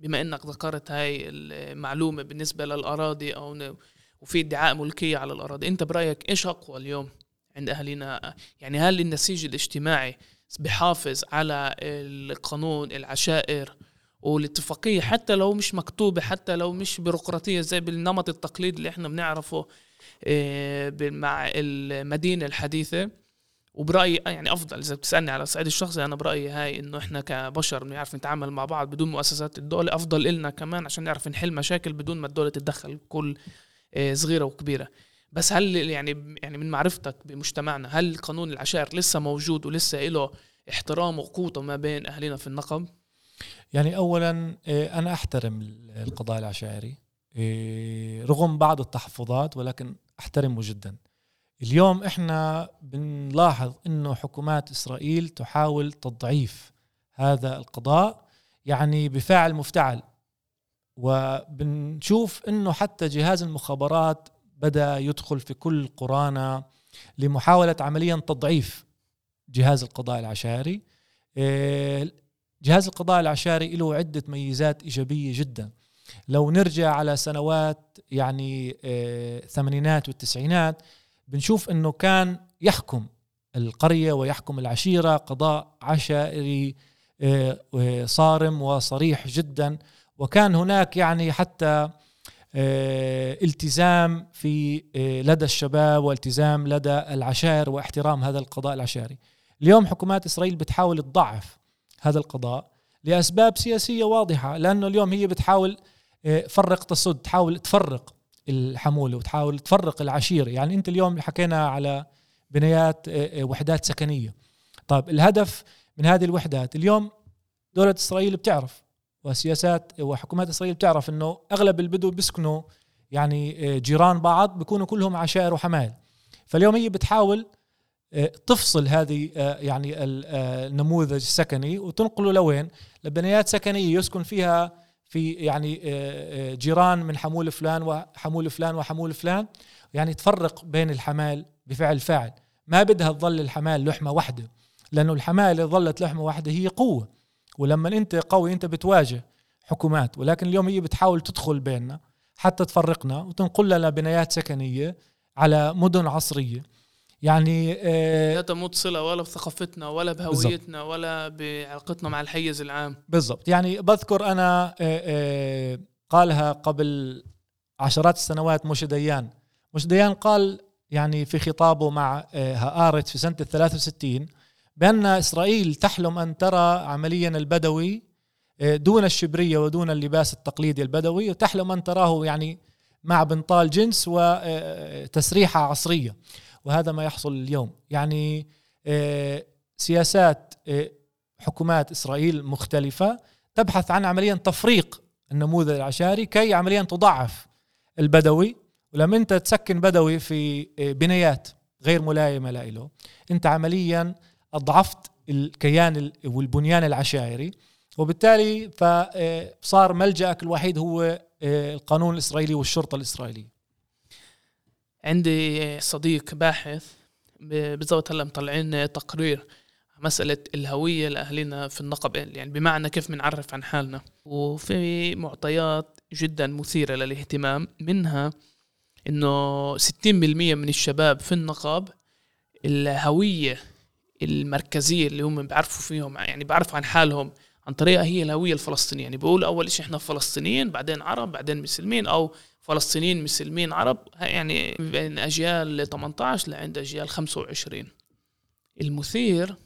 بما إنك ذكرت هاي المعلومة بالنسبة للأراضي أو وفي ادعاء ملكية على الأراضي أنت برأيك إيش أقوى اليوم عند اهالينا يعني هل النسيج الاجتماعي بحافظ على القانون العشائر والاتفاقية حتى لو مش مكتوبة حتى لو مش بيروقراطية زي بالنمط التقليدي اللي إحنا بنعرفه آه، مع المدينة الحديثة وبرأيي يعني أفضل إذا بتسألني على الصعيد الشخصي أنا برأيي هاي إنه إحنا كبشر بنعرف نتعامل مع بعض بدون مؤسسات الدولة أفضل إلنا كمان عشان نعرف نحل مشاكل بدون ما الدولة تتدخل كل آه، صغيرة وكبيرة بس هل يعني يعني من معرفتك بمجتمعنا هل قانون العشائر لسه موجود ولسه له احترام وقوته ما بين اهالينا في النقب؟ يعني اولا آه، أنا أحترم القضاء العشائري رغم بعض التحفظات ولكن أحترمه جدا اليوم إحنا بنلاحظ إنه حكومات إسرائيل تحاول تضعيف هذا القضاء يعني بفاعل مفتعل. وبنشوف إنه حتى جهاز المخابرات بدأ يدخل في كل قرانا لمحاولة عمليا تضعيف جهاز القضاء العشائري إيه، جهاز القضاء العشائري له عدة ميزات إيجابية جدا. لو نرجع على سنوات يعني الثمانينات آه، والتسعينات بنشوف إنه كان يحكم القرية ويحكم العشيرة قضاء عشائري آه، صارم وصريح جدا. وكان هناك يعني حتى آه، التزام في لدى الشباب والتزام لدى العشائر واحترام هذا القضاء العشائري. اليوم حكومات إسرائيل بتحاول تضعف هذا القضاء لأسباب سياسية واضحة لأنه اليوم هي بتحاول فرق تصد تحاول تفرق الحمولة وتحاول تفرق العشيرة. يعني أنت اليوم حكينا على بنايات آه، آه، وحدات سكنية. طيب الهدف من هذه الوحدات اليوم دولة إسرائيل بتعرف وسياسات وحكومات إسرائيل بتعرف إنه أغلب البدو بيسكنوا يعني آه، جيران بعض بيكونوا كلهم عشائر وحمال فاليوم هي بتحاول تفصل هذه يعني النموذج السكني وتنقله لوين؟ لبنايات سكنية يسكن فيها في يعني آه، آه، جيران من حمول فلان وحمول فلان وحمول فلان يعني تفرق بين الحمال بفعل فاعل. ما بدها تظل الحمال لحمة واحدة لأنه الحمال إذا ظلت لحمة واحدة هي قوة. ولما أنت قوي أنت بتواجه حكومات ولكن اليوم هي بتحاول تدخل بيننا حتى تفرقنا وتنقل لنا بنايات سكنية على مدن عصرية. يعني آه لا تموت صلة ولا بثقافتنا ولا بهويتنا بالزبط. ولا بعلاقتنا مع الحيز العام. بالضبط. يعني بذكر أنا آه آه قالها قبل عشرات السنوات موشي ديان. موشي ديان قال يعني في خطابه مع هآرت في سنة ال 63 بأن إسرائيل تحلم أن ترى عمليا البدوي دون الشبرية ودون اللباس التقليدي البدوي وتحلم أن تراه يعني مع بنطال جنس وتسريحة عصرية. وهذا ما يحصل اليوم. يعني سياسات حكومات إسرائيل مختلفة تبحث عن عمليا تفريق النموذج العشائري كي عمليا تضعف البدوي. ولما أنت تسكن بدوي في بنايات غير ملائمة له أنت عمليا أضعفت الكيان والبنيان العشائري. وبالتالي فصار ملجأك الوحيد هو آه، القانون الإسرائيلي والشرطة الإسرائيلية. عندي صديق باحث بالضبط هلا مطلعين تقرير مسألة الهوية لأهلنا في النقب يعني بمعنى كيف بنعرف عن حالنا. وفي معطيات جدا مثيرة للاهتمام منها إنه 60% من الشباب في النقب الهوية المركزية اللي هم بيعرفوا فيهم يعني بيعرفوا عن حالهم عن طريقة هي الهوية الفلسطينية. يعني بيقول أول شيء إحنا فلسطينيين بعدين عرب بعدين مسلمين أو فلسطينيين مسلمين عرب يعني بين أجيال 18 لعند أجيال 25 المثير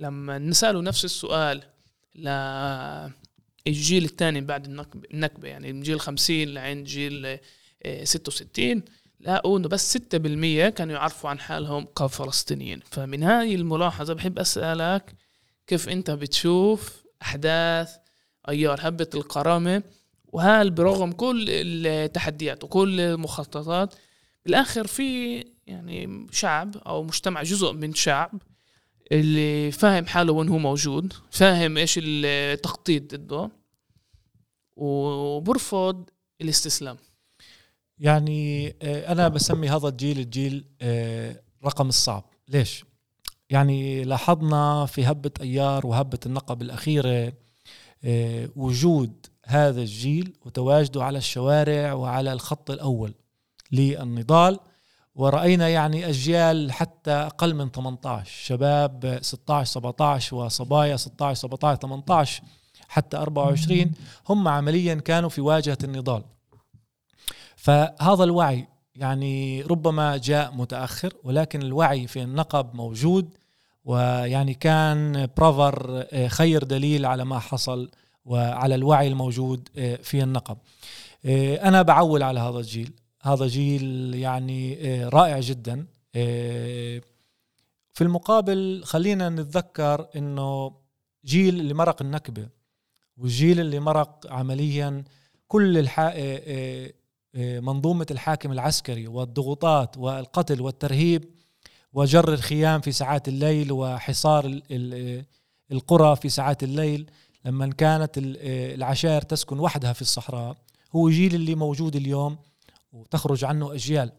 لما نسأله نفس السؤال للجيل الثاني بعد النكبة يعني من جيل 50 لعند جيل 66 لقوا إنه بس 6% كانوا يعرفوا عن حالهم كفلسطينيين. فمن هذه الملاحظة بحب أسألك كيف أنت بتشوف أحداث أيار هبة الكرامة وهل برغم كل التحديات وكل المخططات بالآخر في يعني شعب أو مجتمع جزء من شعب اللي فاهم حاله وين هو موجود فاهم إيش التخطيط ضده وبرفض الاستسلام. يعني آه، أنا بسمي هذا الجيل الجيل آه، رقم الصعب. ليش؟ يعني لاحظنا في هبة أيار وهبة النقب الأخيرة آه، وجود هذا الجيل وتواجده على الشوارع وعلى الخط الأول للنضال. ورأينا يعني أجيال حتى أقل من 18 شباب 16 17 وصبايا 16 17 18 حتى 24 هم عمليا كانوا في واجهة النضال. فهذا الوعي يعني ربما جاء متأخر ولكن الوعي في النقب موجود ويعني كان برافر خير دليل على ما حصل وعلى الوعي الموجود آه، في النقب. آه، أنا بعول على هذا الجيل. هذا جيل يعني رائع جدا. في المقابل خلينا نتذكر إنه جيل اللي مرق النكبة والجيل اللي مرق عمليا كل الح... منظومة الحاكم العسكري والضغوطات والقتل والترهيب وجر الخيام في ساعات الليل وحصار القرى في ساعات الليل. لما كانت العشائر تسكن وحدها في الصحراء هو جيل اللي موجود اليوم وتخرج عنه أجيال.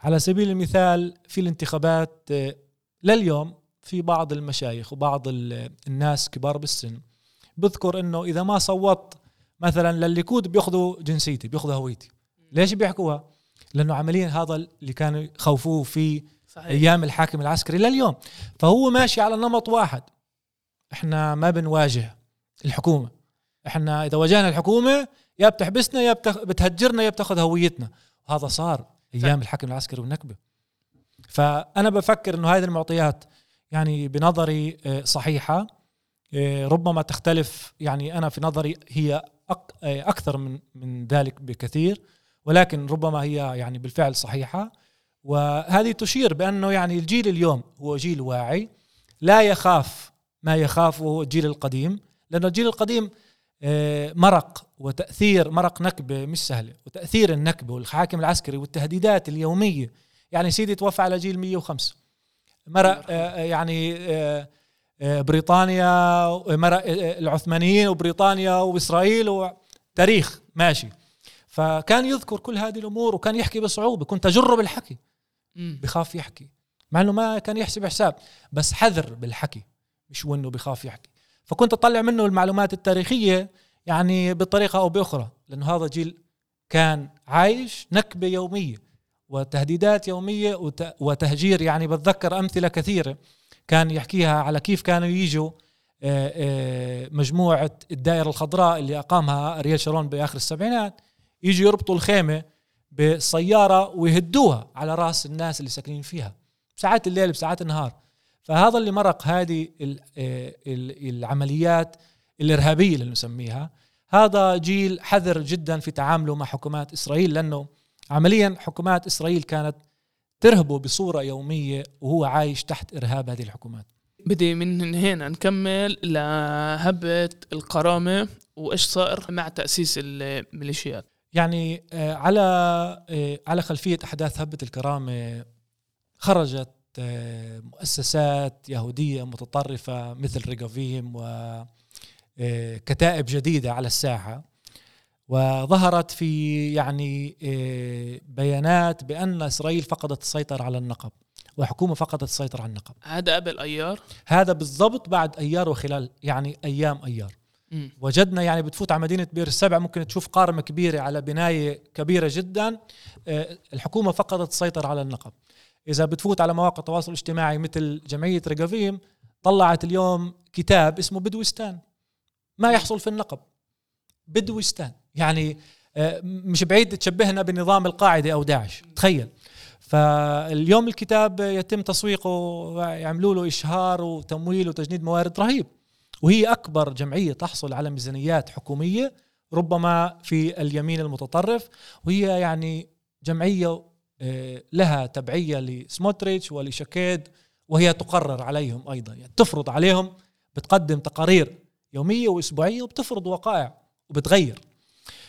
على سبيل المثال في الانتخابات لليوم في بعض المشايخ وبعض الناس كبار بالسن بذكر إنه إذا ما صوت مثلا للليكود بيأخذوا جنسيتي بيأخذوا هويتي. ليش بيحكوها؟ لأنه عمليا هذا اللي كانوا يخوفوه في صحيح. أيام الحاكم العسكري لليوم. فهو ماشي على نمط واحد. إحنا ما بنواجه الحكومة. إحنا إذا واجهنا الحكومة يا بتحبسنا يا بتهجرنا يا بتاخذ هويتنا. وهذا صار أيام الحاكم العسكري والنكبة. فأنا بفكر إنه هذه المعطيات يعني بنظري آه، صحيحة. آه، ربما تختلف يعني أنا في نظري هي آه، أكثر من من ذلك بكثير. ولكن ربما هي يعني بالفعل صحيحة. وهذه تشير بأنه يعني الجيل اليوم هو جيل واعي. لا يخاف ما يخافه الجيل القديم. لأنه الجيل القديم آه، مرق وتأثير مرق نكبة مش سهلة وتأثير النكبة والحاكم العسكري والتهديدات اليومية. يعني سيدي توفى على جيل 105 مرق آه، يعني آه، بريطانيا مرق العثمانيين وبريطانيا وإسرائيل وتاريخ ماشي. فكان يذكر كل هذه الأمور وكان يحكي بصعوبة. كنت اجره بالحكي. بخاف يحكي. مع إنه ما كان يحسب حساب. بس حذر بالحكي مش وإنه بخاف يحكي. فكنت أطلع منه المعلومات التاريخية يعني بطريقة أو بأخرى لأنه هذا جيل كان عايش نكبة يومية وتهديدات يومية وتهجير يعني بتذكر أمثلة كثيرة. كان يحكيها على كيف كانوا يجوا آه، آه، مجموعة الدائرة الخضراء اللي أقامها أريال شارون بآخر السبعينات يجوا يربطوا الخيمة بالسياره ويهدوها على رأس الناس اللي ساكنين فيها بساعات الليل بساعات النهار. فهذا اللي مرق هذه آه، العمليات الإرهابية اللي نسميها. هذا جيل حذر جدا في تعامله مع حكومات إسرائيل لأنه عمليا حكومات إسرائيل كانت ترهبه بصورة يومية وهو عايش تحت إرهاب هذه الحكومات. بدي من هنا نكمل لهبة القرامة وإيش صار مع تأسيس الميليشيات. يعني آه، على آه، على خلفية أحداث هبة الكرامة خرجت مؤسسات يهودية متطرفة مثل ريغافيم وكتائب جديدة على الساحة وظهرت في يعني بيانات بأن إسرائيل فقدت السيطرة على النقب وحكومة فقدت السيطرة على النقب هذا قبل أيار؟ هذا بالضبط بعد أيار وخلال يعني أيام أيار م. وجدنا يعني بتفوت على مدينة بير السبع ممكن تشوف قارمة كبيرة على بناية كبيرة جدا آه، الحكومة فقدت السيطرة على النقب إذا بتفوت على مواقع التواصل الاجتماعي مثل جمعية ريغافيم طلعت اليوم كتاب اسمه بدوستان. ما يحصل في النقب. بدوستان. يعني آه، مش بعيد تشبهنا بنظام القاعدة أو داعش. تخيل. فاليوم الكتاب يتم تسويقه ويعملوا له إشهار وتمويل وتجنيد موارد رهيب. وهي أكبر جمعية تحصل على ميزانيات حكومية ربما في اليمين المتطرف. وهي يعني جمعية لها تبعية لسموتريتش ولشكيد وهي تقرر عليهم أيضا. يعني تفرض عليهم بتقدم تقارير يومية وأسبوعية وبتفرض وقائع وبتغير.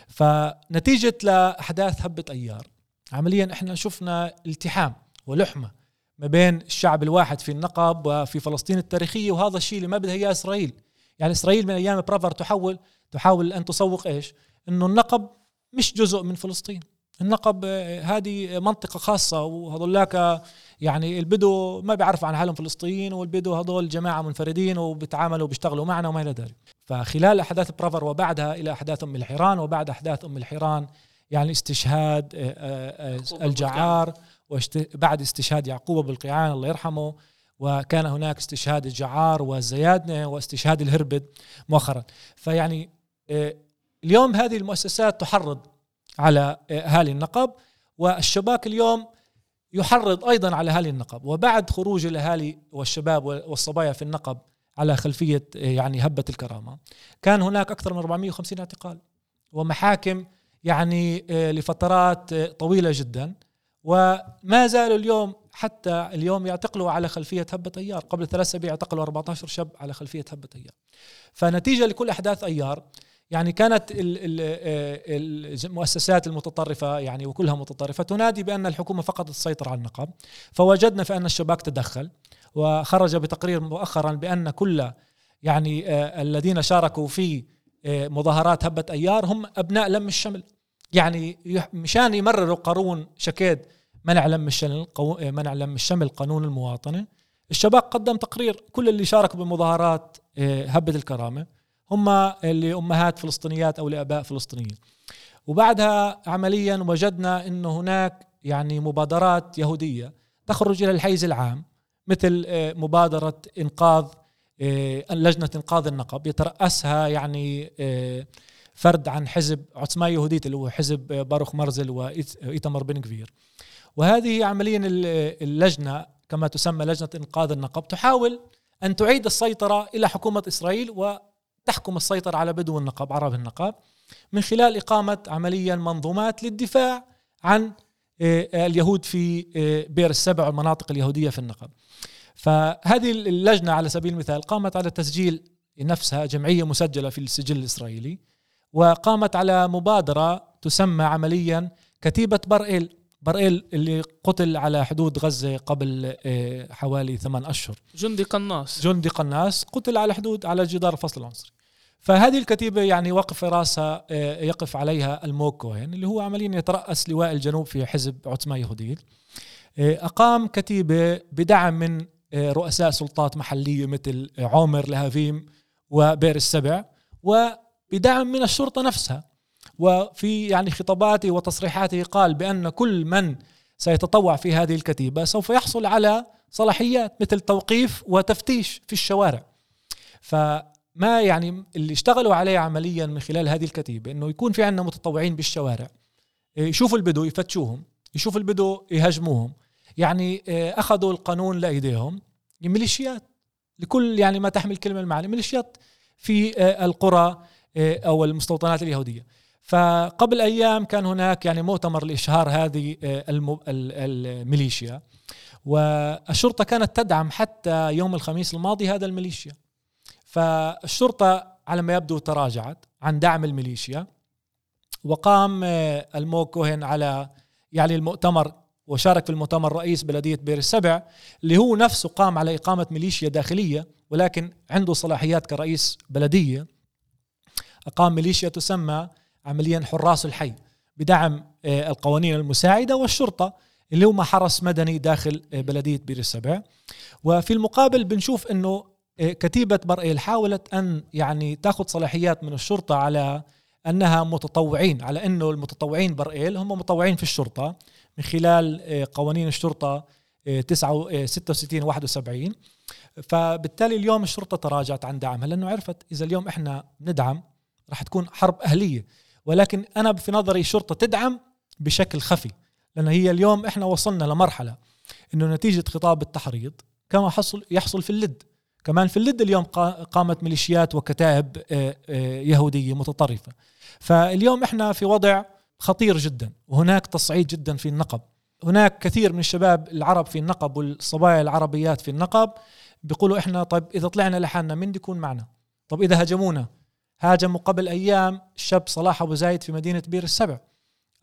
فنتيجة لأحداث هبة أيار عمليا إحنا شفنا التحام ولحمة ما بين الشعب الواحد في النقب وفي فلسطين التاريخية وهذا الشيء اللي ما بدها إياه إسرائيل. يعني إسرائيل من أيام برافر تحول تحاول أن تسوق إيش؟ إنه النقب مش جزء من فلسطين. النقب آه، هذه منطقة خاصة وهذولاك يعني البدو ما بيعرفوا عن حالهم فلسطينيين والبدو هذول جماعة منفردين وبيتعاملوا وبيشتغلوا معنا وما إلى ذلك. فخلال أحداث برافر وبعدها إلى أحداث أم الحيران وبعد أحداث أم الحيران يعني استشهاد آه، آه، آه، الجعار بعد استشهاد يعقوب بالقيعان الله يرحمه وكان هناك استشهاد الجعار والزيادنة واستشهاد الهربد مؤخرا. فيعني اليوم هذه المؤسسات تحرض على اهالي النقب والشباك اليوم يحرض أيضا على اهالي النقب وبعد خروج الأهالي والشباب والصبايا في النقب على خلفية يعني هبة الكرامة كان هناك أكثر من 450 اعتقال ومحاكم يعني آه، لفترات آه، طويلة جدا. وما زالوا اليوم حتى اليوم يعتقلوا على خلفية هبة أيار. قبل ثلاث أسابيع اعتقلوا 14 شاب على خلفية هبة أيار. فنتيجة لكل أحداث أيار يعني كانت آه، المؤسسات المتطرفة يعني وكلها متطرفة تنادي بأن الحكومة فقدت السيطرة على النقب فوجدنا في أن الشباك تدخل وخرج بتقرير مؤخرا بأن كل يعني الذين شاركوا في مظاهرات هبة أيار هم أبناء لم الشمل. يعني مشان يمرروا قانون شكيد منع لم الشمل منع لم الشمل قانون المواطنة الشباب قدم تقرير كل اللي شاركوا بمظاهرات آه، هبة الكرامة. هم اللي أمهات فلسطينيات أو لآباء فلسطينيين. وبعدها عمليا وجدنا أنه هناك يعني مبادرات يهودية تخرج إلى الحيز العام مثل آه، مبادرة إنقاذ آه، لجنة إنقاذ النقب يترأسها يعني فرد عن حزب عثمان يهوديت اللي هو حزب باروخ مرزل وإيتمر بن كفير وهذه عمليا اللجنة كما تسمى لجنة إنقاذ النقب تحاول أن تعيد السيطرة إلى حكومة إسرائيل وتحكم السيطرة على بدو النقب عرب النقب من خلال إقامة عمليا منظومات للدفاع عن آه، اليهود في آه، بئر السبع والمناطق اليهودية في النقب فهذه اللجنة على سبيل المثال قامت على تسجيل نفسها جمعية مسجلة في السجل الإسرائيلي وقامت على مبادرة تسمى عمليا كتيبة برئيل. برئيل اللي قتل على حدود غزة قبل آه، حوالي ثمان أشهر. جندي قناص. جندي قناص قتل على حدود على جدار الفصل العنصري. فهذه الكتيبة يعني وقف راسها آه، يقف عليها الموك كوهن اللي هو عمليا يترأس لواء الجنوب في حزب عثمان يهوديل آه، أقام كتيبة بدعم من رؤساء سلطات محلية مثل عمر لهافيم وبئر السبع و بدعم من الشرطة نفسها. وفي يعني خطاباته وتصريحاته قال بأن كل من سيتطوع في هذه الكتيبة سوف يحصل على صلاحيات مثل توقيف وتفتيش في الشوارع. فما يعني اللي اشتغلوا عليه عمليا من خلال هذه الكتيبة إنه يكون في عندنا متطوعين بالشوارع. يشوفوا البدو يفتشوهم يشوفوا البدو يهاجموهم. يعني آه، أخذوا القانون لأيديهم. ميليشيات. لكل يعني ما تحمل كلمة المعنى ميليشيات في آه، القرى إيه، أو المستوطنات اليهودية. فقبل أيام كان هناك يعني مؤتمر لإشهار هذه الميليشيا. والشرطة كانت تدعم حتى يوم الخميس الماضي هذا الميليشيا. فالشرطة على ما يبدو تراجعت عن دعم الميليشيا وقام آه، المو كوهن على يعني المؤتمر وشارك في المؤتمر رئيس بلدية بير السبع اللي هو نفسه قام على إقامة ميليشيا داخلية ولكن عنده صلاحيات كرئيس بلدية. أقام ميليشيا تسمى عمليا حراس الحي بدعم آه، القوانين المساعدة والشرطة اللي هو حرس مدني داخل آه، بلدية بير السبع. وفي المقابل بنشوف أنه كتيبة برئيل حاولت أن يعني تأخذ صلاحيات من الشرطة على أنها متطوعين على أنه المتطوعين برئيل هم متطوعين في الشرطة من خلال قوانين الشرطة 66 71 فبالتالي اليوم الشرطة تراجعت عن دعمها لأنه عرفت إذا اليوم إحنا ندعم راح تكون حرب أهلية. ولكن أنا في نظري الشرطة تدعم بشكل خفي لأن هي اليوم إحنا وصلنا لمرحلة أنه نتيجة خطاب التحريض كما حصل يحصل في اللد. كمان في اللد اليوم قامت ميليشيات وكتائب آه، آه، يهودية متطرفة. فاليوم إحنا في وضع خطير جدا وهناك تصعيد جدا في النقب. هناك كثير من الشباب العرب في النقب والصبايا العربيات في النقب بيقولوا إحنا طيب إذا طلعنا لحالنا مين يكون معنا؟ طب إذا هجمونا هاجموا قبل أيام الشاب صلاح أبو زايد في مدينة بير السبع.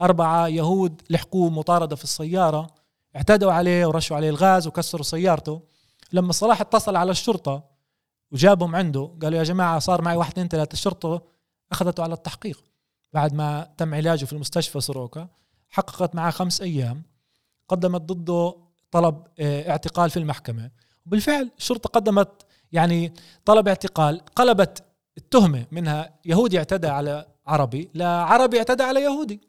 أربعة يهود لحقوه مطاردة في السيارة اعتدوا عليه ورشوا عليه الغاز وكسروا سيارته. لما صلاح اتصل على الشرطة وجابهم عنده قالوا يا جماعة صار معي واحد اثنين ثلاثة الشرطة أخذته على التحقيق. بعد ما تم علاجه في المستشفى سروكا حققت معه خمس أيام قدمت ضده طلب آه، اعتقال في المحكمة. وبالفعل الشرطة قدمت يعني طلب اعتقال قلبت التهمة منها يهودي اعتدى على عربي لعربي اعتدى على يهودي.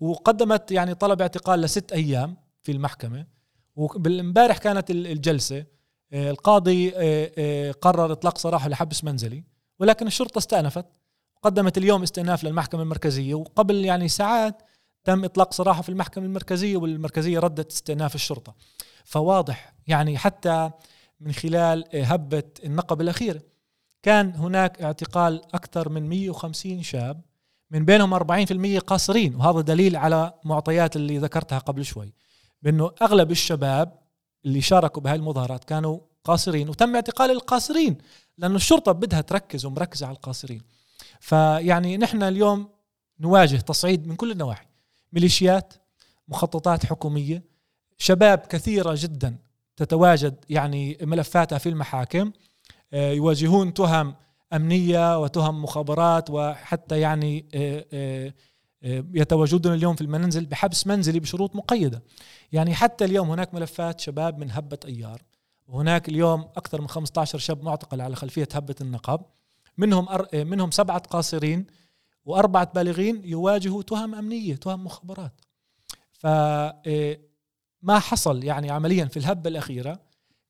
وقدمت يعني طلب اعتقال لست أيام في المحكمة. وبالامبارح كانت الجلسة القاضي آه، قرر إطلاق سراحه لحبس منزلي ولكن الشرطة استأنفت قدمت اليوم استئناف للمحكمة المركزية وقبل يعني ساعات تم إطلاق سراحه في المحكمة المركزية والمركزية ردت استئناف الشرطة. فواضح يعني حتى من خلال هبة النقب الأخيرة كان هناك اعتقال أكثر من 150 شاب من بينهم 40% قاصرين وهذا دليل على معطيات اللي ذكرتها قبل شوي بأنه أغلب الشباب اللي شاركوا بهاي المظاهرات كانوا قاصرين وتم اعتقال القاصرين لأنه الشرطة بدها تركز ومركزة على القاصرين. فيعني نحن اليوم نواجه تصعيد من كل النواحي ميليشيات مخططات حكومية شباب كثيرة جدا تتواجد يعني ملفاتها في المحاكم آه، يواجهون تهم أمنية وتهم مخابرات وحتى يعني آه، آه، يتواجدون اليوم في المنزل بحبس منزلي بشروط مقيدة. يعني حتى اليوم هناك ملفات شباب من هبة أيار. وهناك اليوم أكثر من 15 شاب معتقل على خلفية هبة النقب منهم أر... منهم سبعة قاصرين وأربعة بالغين يواجهوا تهم أمنية تهم مخابرات. فما إيه، حصل يعني عمليا في الهبة الأخيرة.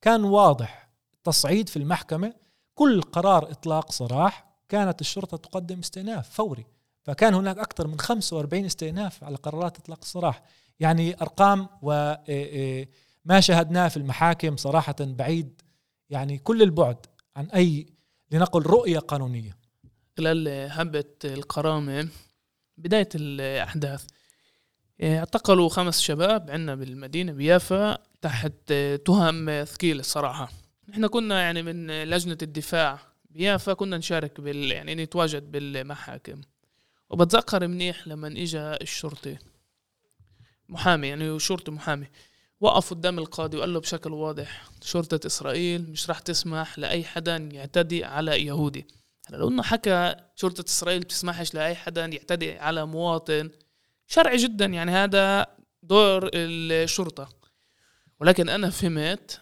كان واضح تصعيد في المحكمة. كل قرار إطلاق سراح كانت الشرطة تقدم استئناف فوري. فكان هناك أكثر من 45 استئناف على قرارات إطلاق السراح. يعني أرقام وما إيه، إيه، شاهدناه في المحاكم صراحة بعيد. يعني كل البعد عن أي لنقل رؤية قانونية. خلال هبة القرامة بداية الأحداث اعتقلوا خمس شباب عندنا بالمدينة بيافا تحت تهم ثقيلة الصراحة. نحن كنا يعني من لجنة الدفاع بيافا كنا نشارك بال يعني نتواجد بالمحاكم. وبتذكر منيح لما اجى الشرطي محامي يعني شرطي محامي. وقف قدام القاضي وقال له بشكل واضح شرطة إسرائيل مش راح تسمح لأي حدا يعتدي على يهودي. هلا لو إنه حكى شرطة إسرائيل بتسمحش لأي حدا يعتدي على مواطن شرعي جدا يعني هذا دور الشرطة. ولكن أنا فهمت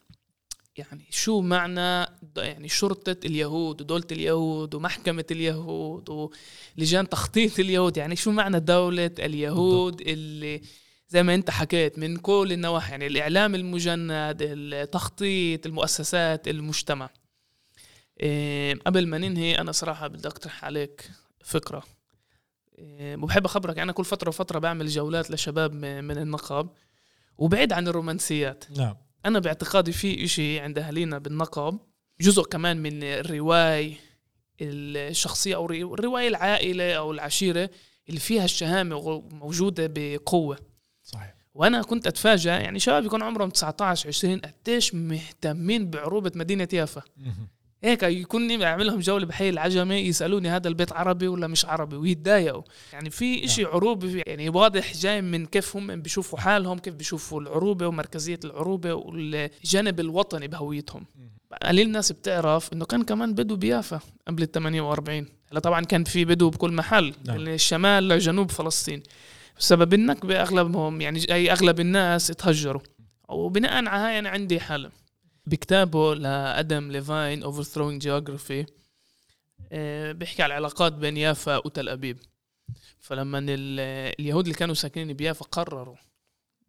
يعني شو معنى يعني شرطة اليهود ودولة اليهود ومحكمة اليهود ولجان تخطيط اليهود. يعني شو معنى دولة اليهود اللي زي ما انت حكيت من كل النواحي يعني الإعلام المجند التخطيط المؤسسات المجتمع. إيه قبل ما ننهي أنا صراحة بدي أقترح عليك فكرة. إيه وبحب أخبرك أنا كل فترة وفترة بعمل جولات لشباب من النقب وبعيد عن الرومانسيات. نعم. أنا باعتقادي في إشي عند اهالينا بالنقب جزء كمان من الرواية الشخصية أو الرواية العائلة أو العشيرة اللي فيها الشهامة موجودة بقوة. صحيح. وأنا كنت اتفاجئ يعني شباب يكون عمرهم 19 20 قديش مهتمين بعروبة مدينة يافا. هيك يكون بعملهم جولة بحي العجمي يسألوني هذا البيت عربي ولا مش عربي ويتضايقوا. يعني في نعم. إشي عروبه يعني واضح جاي من كيف هم بيشوفوا حالهم كيف بيشوفوا العروبة ومركزية العروبة والجانب الوطني بهويتهم. قليل الناس بتعرف إنه كان كمان بدو بيافا قبل ال 48 هلا طبعا كان في بدو بكل محل نعم. من الشمال لجنوب فلسطين. بسبب النكبه اغلبهم يعني أي أغلب الناس تهجروا. وبناء على هاي أنا عندي حل. بكتابه لأدم ليفاين Overthrowing Geography بيحكي على العلاقات بين يافا وتل أبيب. فلما اليهود اللي كانوا ساكنين بيافا قرروا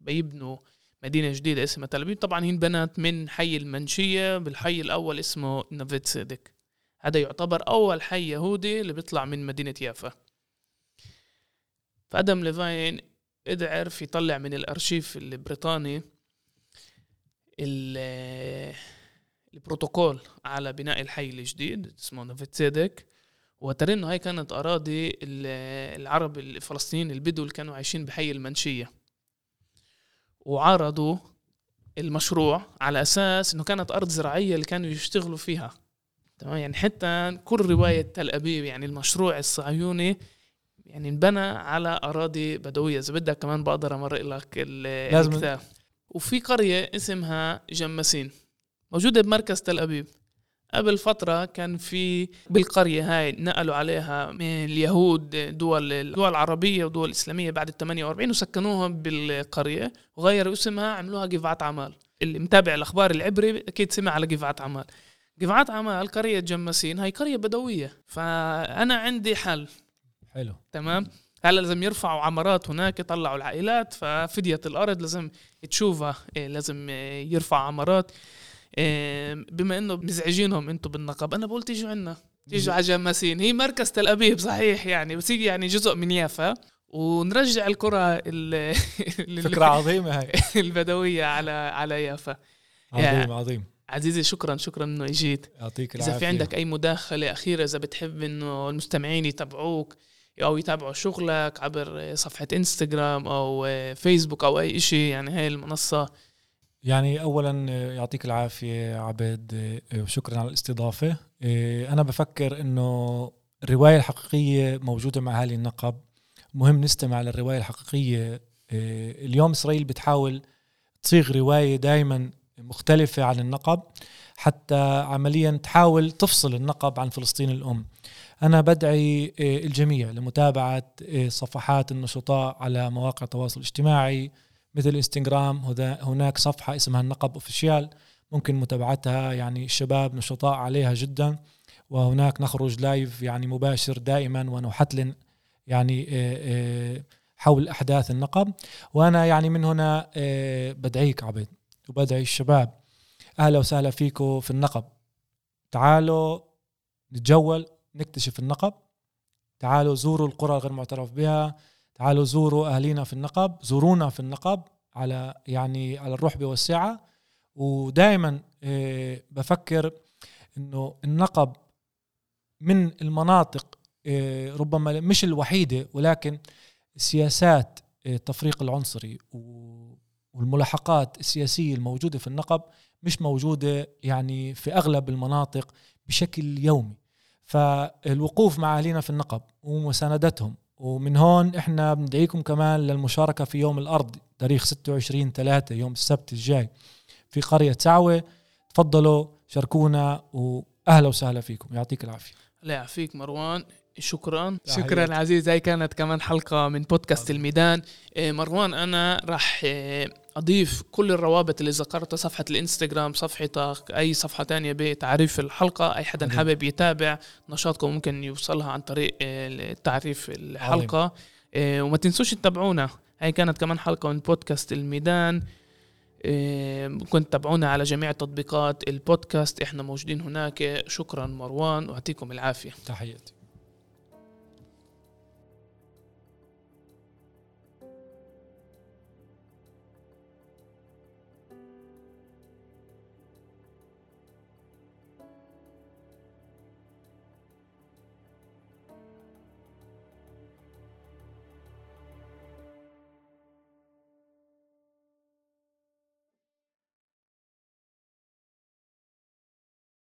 بيبنوا مدينة جديدة اسمها تل أبيب. طبعا هي انبنت من حي المنشية بالحي الأول اسمه نافيت سيدك هذا يعتبر أول حي يهودي اللي بيطلع من مدينة يافا. فأدم ليفاين قدر عرف يطلع من الأرشيف البريطاني البروتوكول على بناء الحي الجديد اسمه نفت سيدك وترى إنه هاي كانت أراضي العرب الفلسطينيين البدو اللي كانوا عايشين بحي المنشية. وعرضوا المشروع على أساس إنه كانت أرض زراعية اللي كانوا يشتغلوا فيها. تمام؟ يعني حتى كل رواية تل أبيب يعني المشروع الصهيوني يعني انبنى على أراضي بدوية. إذا بدك كمان بقدر أمرق لك الكتاب. وفي قرية اسمها جمسين موجودة بمركز تل أبيب. قبل فترة كان في بالقرية هاي نقلوا عليها من اليهود دول الدول العربية ودول الإسلامية بعد ال 48 وسكنوهم بالقرية وغيروا اسمها عملوها جفعة عمال. اللي متابع الأخبار العبري أكيد سمع على جفعة عمال. جفعة عمال قرية جمسين هاي قرية بدوية. فأنا عندي حل. حلو. تمام؟ هلا لازم يرفعوا عمارات هناك يطلعوا العائلات ففدية الأرض لازم تشوفها إيه، لازم يرفع عمارات. بما إنه مزعجينهم أنتم بالنقب أنا بقول تيجوا عنا. تيجوا على جماسين. هي مركز تل أبيب صحيح يعني بس هي يعني جزء من يافا. ونرجع الكرة فكرة عظيمة هاي. البدوية على على يافا. عظيم يعني عظيم. عزيزي شكرا شكرا إنه إجيت. يعطيك العافية إذا في عندك أي مداخلة أخيرة إذا بتحب إنه المستمعين يتابعوك أو يتابعوا شغلك عبر صفحة إنستغرام أو فيسبوك أو أي شيء يعني هاي المنصة يعني اولا يعطيك العافية عبد وشكرا على الاستضافة. أنا بفكر إنه الرواية الحقيقية موجودة مع اهالي النقب. مهم نستمع للرواية الحقيقية. اليوم إسرائيل بتحاول تصيغ رواية دائما مختلفة عن النقب حتى عمليا تحاول تفصل النقب عن فلسطين الأم. أنا بدعي آه، الجميع لمتابعة آه، صفحات النشطاء على مواقع التواصل الاجتماعي. مثل انستغرام هناك صفحة اسمها النقب official ممكن متابعتها يعني الشباب نشطاء عليها جدا. وهناك نخرج live يعني مباشر دائما ونحتلن يعني آه، حول أحداث النقب. وأنا يعني من هنا بدعيك عبد وبدعي الشباب. أهلا وسهلا فيكم في النقب. تعالوا نتجول نكتشف النقب. تعالوا زوروا القرى الغير معترف بها. تعالوا زوروا اهالينا في النقب زورونا في النقب على يعني على الرحبه والسعة. ودائما آه، بفكر إنه النقب من المناطق آه، ربما مش الوحيدة ولكن سياسات آه، التفريق العنصري والملاحقات السياسية الموجودة في النقب مش موجودة يعني في أغلب المناطق بشكل يومي. فالوقوف مع اهالينا في النقب ومساندتهم ومن هون إحنا بندعيكم كمان للمشاركة في يوم الأرض تاريخ 26 3 يوم السبت الجاي. في قرية سعوه تفضلوا شاركونا وأهلا وسهلا فيكم. يعطيك العافية. لا يعافيك مروان. شكرا. شكرا عزيز. هاي كانت كمان حلقة من بودكاست الميدان. إيه، مروان أنا راح إيه، أضيف كل الروابط اللي ذكرتها صفحة الإنستغرام صفحتك أي صفحة تانية بتعريف الحلقة أي حدا حابب يتابع نشاطكم ممكن يوصلها عن طريق إيه، تعريف الحلقة. وما تنسوش تتابعونا. هاي كانت كمان حلقة من بودكاست الميدان. كنت تابعونا على جميع تطبيقات البودكاست. إحنا موجودين هناك. شكرا مروان ويعطيكم العافية. تحياتي.